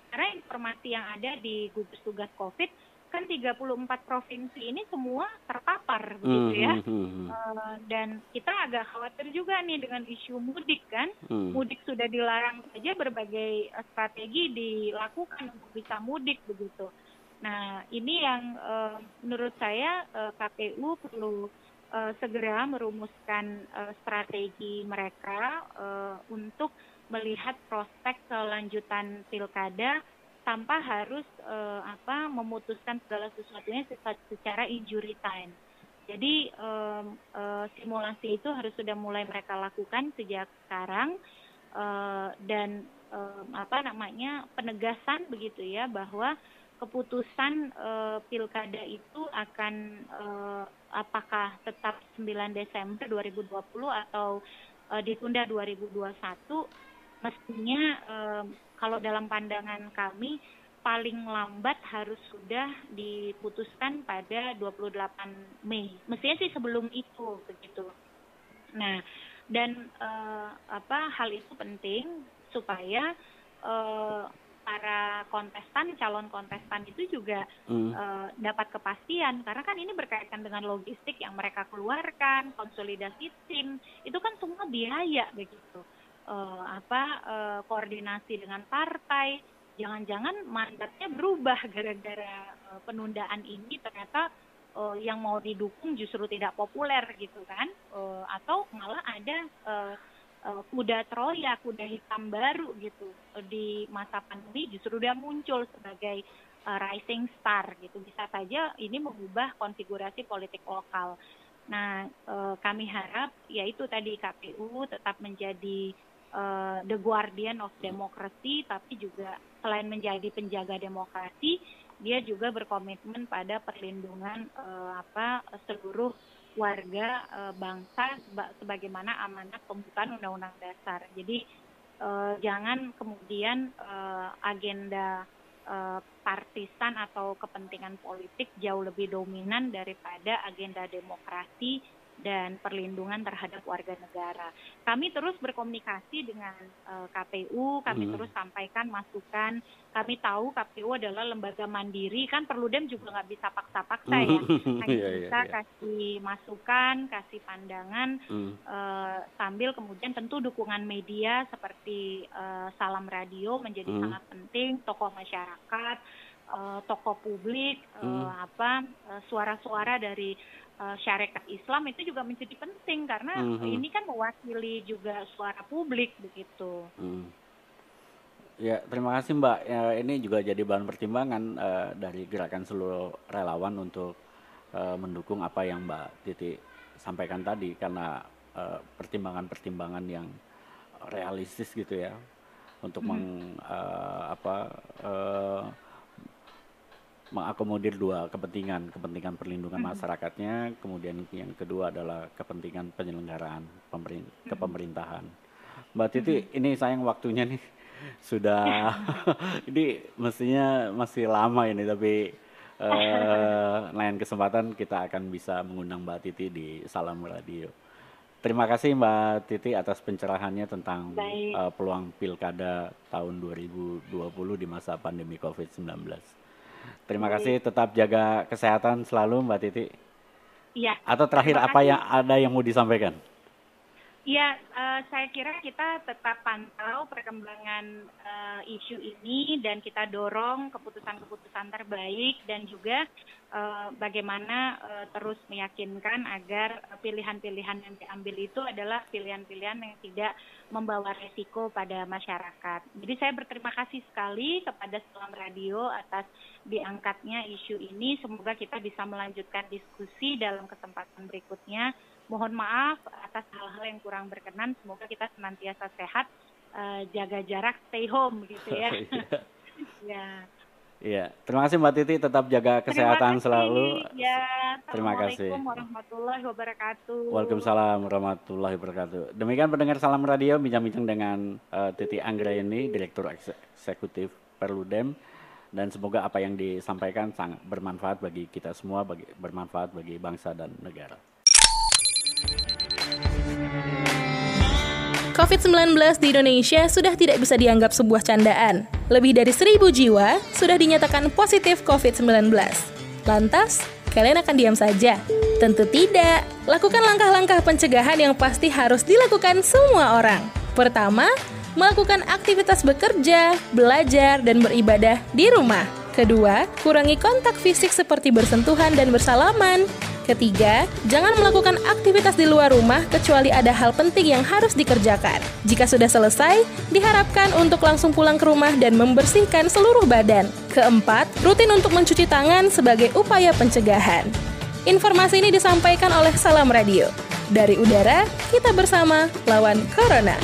karena informasi yang ada di gugus tugas COVID kan 34 provinsi ini semua terpapar begitu ya. mm uh, dan kita agak khawatir juga nih dengan isu mudik kan. Mm. mudik sudah dilarang saja berbagai strategi dilakukan untuk bisa mudik begitu. Nah, ini yang uh, menurut saya uh, eh, KPU perlu uh, segera merumuskan uh, strategi mereka uh, untuk melihat prospek kelanjutan pilkada tanpa harus uh, apa memutuskan segala sesuatunya secara injury time. Jadi um, uh, simulasi itu harus sudah mulai mereka lakukan sejak sekarang uh, dan um, apa namanya penegasan begitu ya bahwa keputusan uh, pilkada itu akan uh, apakah tetap 9 Desember 2020 atau uh, ditunda 2021 mestinya uh, kalau dalam pandangan kami paling lambat harus sudah diputuskan pada 28 Mei. Mestinya sih sebelum itu begitu. Nah, dan uh, apa hal itu penting supaya uh, para kontestan, calon kontestan itu juga hmm. uh, dapat kepastian karena kan ini berkaitan dengan logistik yang mereka keluarkan, konsolidasi tim, itu kan semua biaya begitu. Uh, apa uh, koordinasi dengan partai, jangan-jangan mandatnya berubah gara-gara uh, penundaan ini ternyata uh, yang mau didukung justru tidak populer gitu kan, uh, atau malah ada uh, uh, kuda Troya, kuda hitam baru gitu di masa pandemi justru dia muncul sebagai uh, rising star gitu. Bisa saja ini mengubah konfigurasi politik lokal. Nah, uh, kami harap yaitu tadi KPU tetap menjadi uh, the guardian of democracy tapi juga selain menjadi penjaga demokrasi, dia juga berkomitmen pada perlindungan uh, apa seluruh warga e, bangsa sebagaimana amanat pembukaan Undang-Undang Dasar. Jadi e, jangan kemudian e, agenda e, partisan atau kepentingan politik jauh lebih dominan daripada agenda demokrasi dan perlindungan terhadap warga negara. Kami terus berkomunikasi dengan uh, eh, KPU, kami hmm. terus sampaikan masukan. Kami tahu KPU adalah lembaga mandiri, kan Perludem juga nggak bisa paksa-paksa ya, hanya yeah, bisa yeah, kasih masukan, kasih pandangan, hmm. uh, sambil kemudian tentu dukungan media seperti uh, Salam Radio menjadi hmm. sangat penting, tokoh masyarakat, uh, tokoh publik, hmm. uh, apa suara-suara dari uh, syarikat Islam itu juga menjadi penting karena mm -hmm. ini kan mewakili juga suara publik begitu. Mm. Ya, terima kasih Mbak. Ya, ini juga jadi bahan pertimbangan uh, dari gerakan seluruh relawan untuk uh, mendukung apa yang Mbak Titi sampaikan tadi karena pertimbangan-pertimbangan uh, yang realistis gitu ya untuk hmm. meng uh, apa uh, mengakomodir dua kepentingan, kepentingan perlindungan hmm. masyarakatnya, kemudian yang kedua adalah kepentingan penyelenggaraan pemerin hmm. kepemerintahan. Mbak Titi, hmm. ini sayang waktunya nih sudah ini mestinya masih lama ini tapi uh, lain kesempatan kita akan bisa mengundang Mbak Titi di Salam Radio. Terima kasih Mbak Titi atas pencerahannya tentang uh, peluang pilkada tahun 2020 di masa pandemi COVID-19. Terima kasih, tetap jaga kesehatan selalu Mbak Titi. Iya. Atau terakhir apa yang ada yang mau disampaikan? Iya, uh, saya kira kita tetap pantau perkembangan uh, isu ini dan kita dorong keputusan-keputusan terbaik dan juga uh, bagaimana uh, terus meyakinkan agar pilihan-pilihan yang diambil itu adalah pilihan-pilihan yang tidak membawa resiko pada masyarakat. Jadi saya berterima kasih sekali kepada Selam Radio atas diangkatnya isu ini. Semoga kita bisa melanjutkan diskusi dalam kesempatan berikutnya mohon maaf atas hal-hal yang kurang berkenan. Semoga kita senantiasa sehat, uh, jaga jarak, stay home gitu ya. ya. Iya, terima kasih Mbak Titi, tetap jaga kesehatan kasih. selalu. Ya, terima kasih. Warahmatullahi wabarakatuh. Waalaikumsalam warahmatullahi wabarakatuh. Demikian pendengar Salam Radio bincang-bincang dengan uh, Titi Anggra ini, Direktur Eksekutif Perludem dan semoga apa yang disampaikan sangat bermanfaat bagi kita semua, bagi bermanfaat bagi bangsa dan negara. COVID-19 di Indonesia sudah tidak bisa dianggap sebuah candaan. Lebih dari seribu jiwa sudah dinyatakan positif COVID-19. Lantas, kalian akan diam saja? Tentu tidak. Lakukan langkah-langkah pencegahan yang pasti harus dilakukan semua orang. Pertama, melakukan aktivitas bekerja, belajar, dan beribadah di rumah. Kedua, kurangi kontak fisik seperti bersentuhan dan bersalaman. Ketiga, jangan melakukan aktivitas di luar rumah kecuali ada hal penting yang harus dikerjakan. Jika sudah selesai, diharapkan untuk langsung pulang ke rumah dan membersihkan seluruh badan. Keempat, rutin untuk mencuci tangan sebagai upaya pencegahan. Informasi ini disampaikan oleh Salam Radio. Dari udara, kita bersama lawan Corona.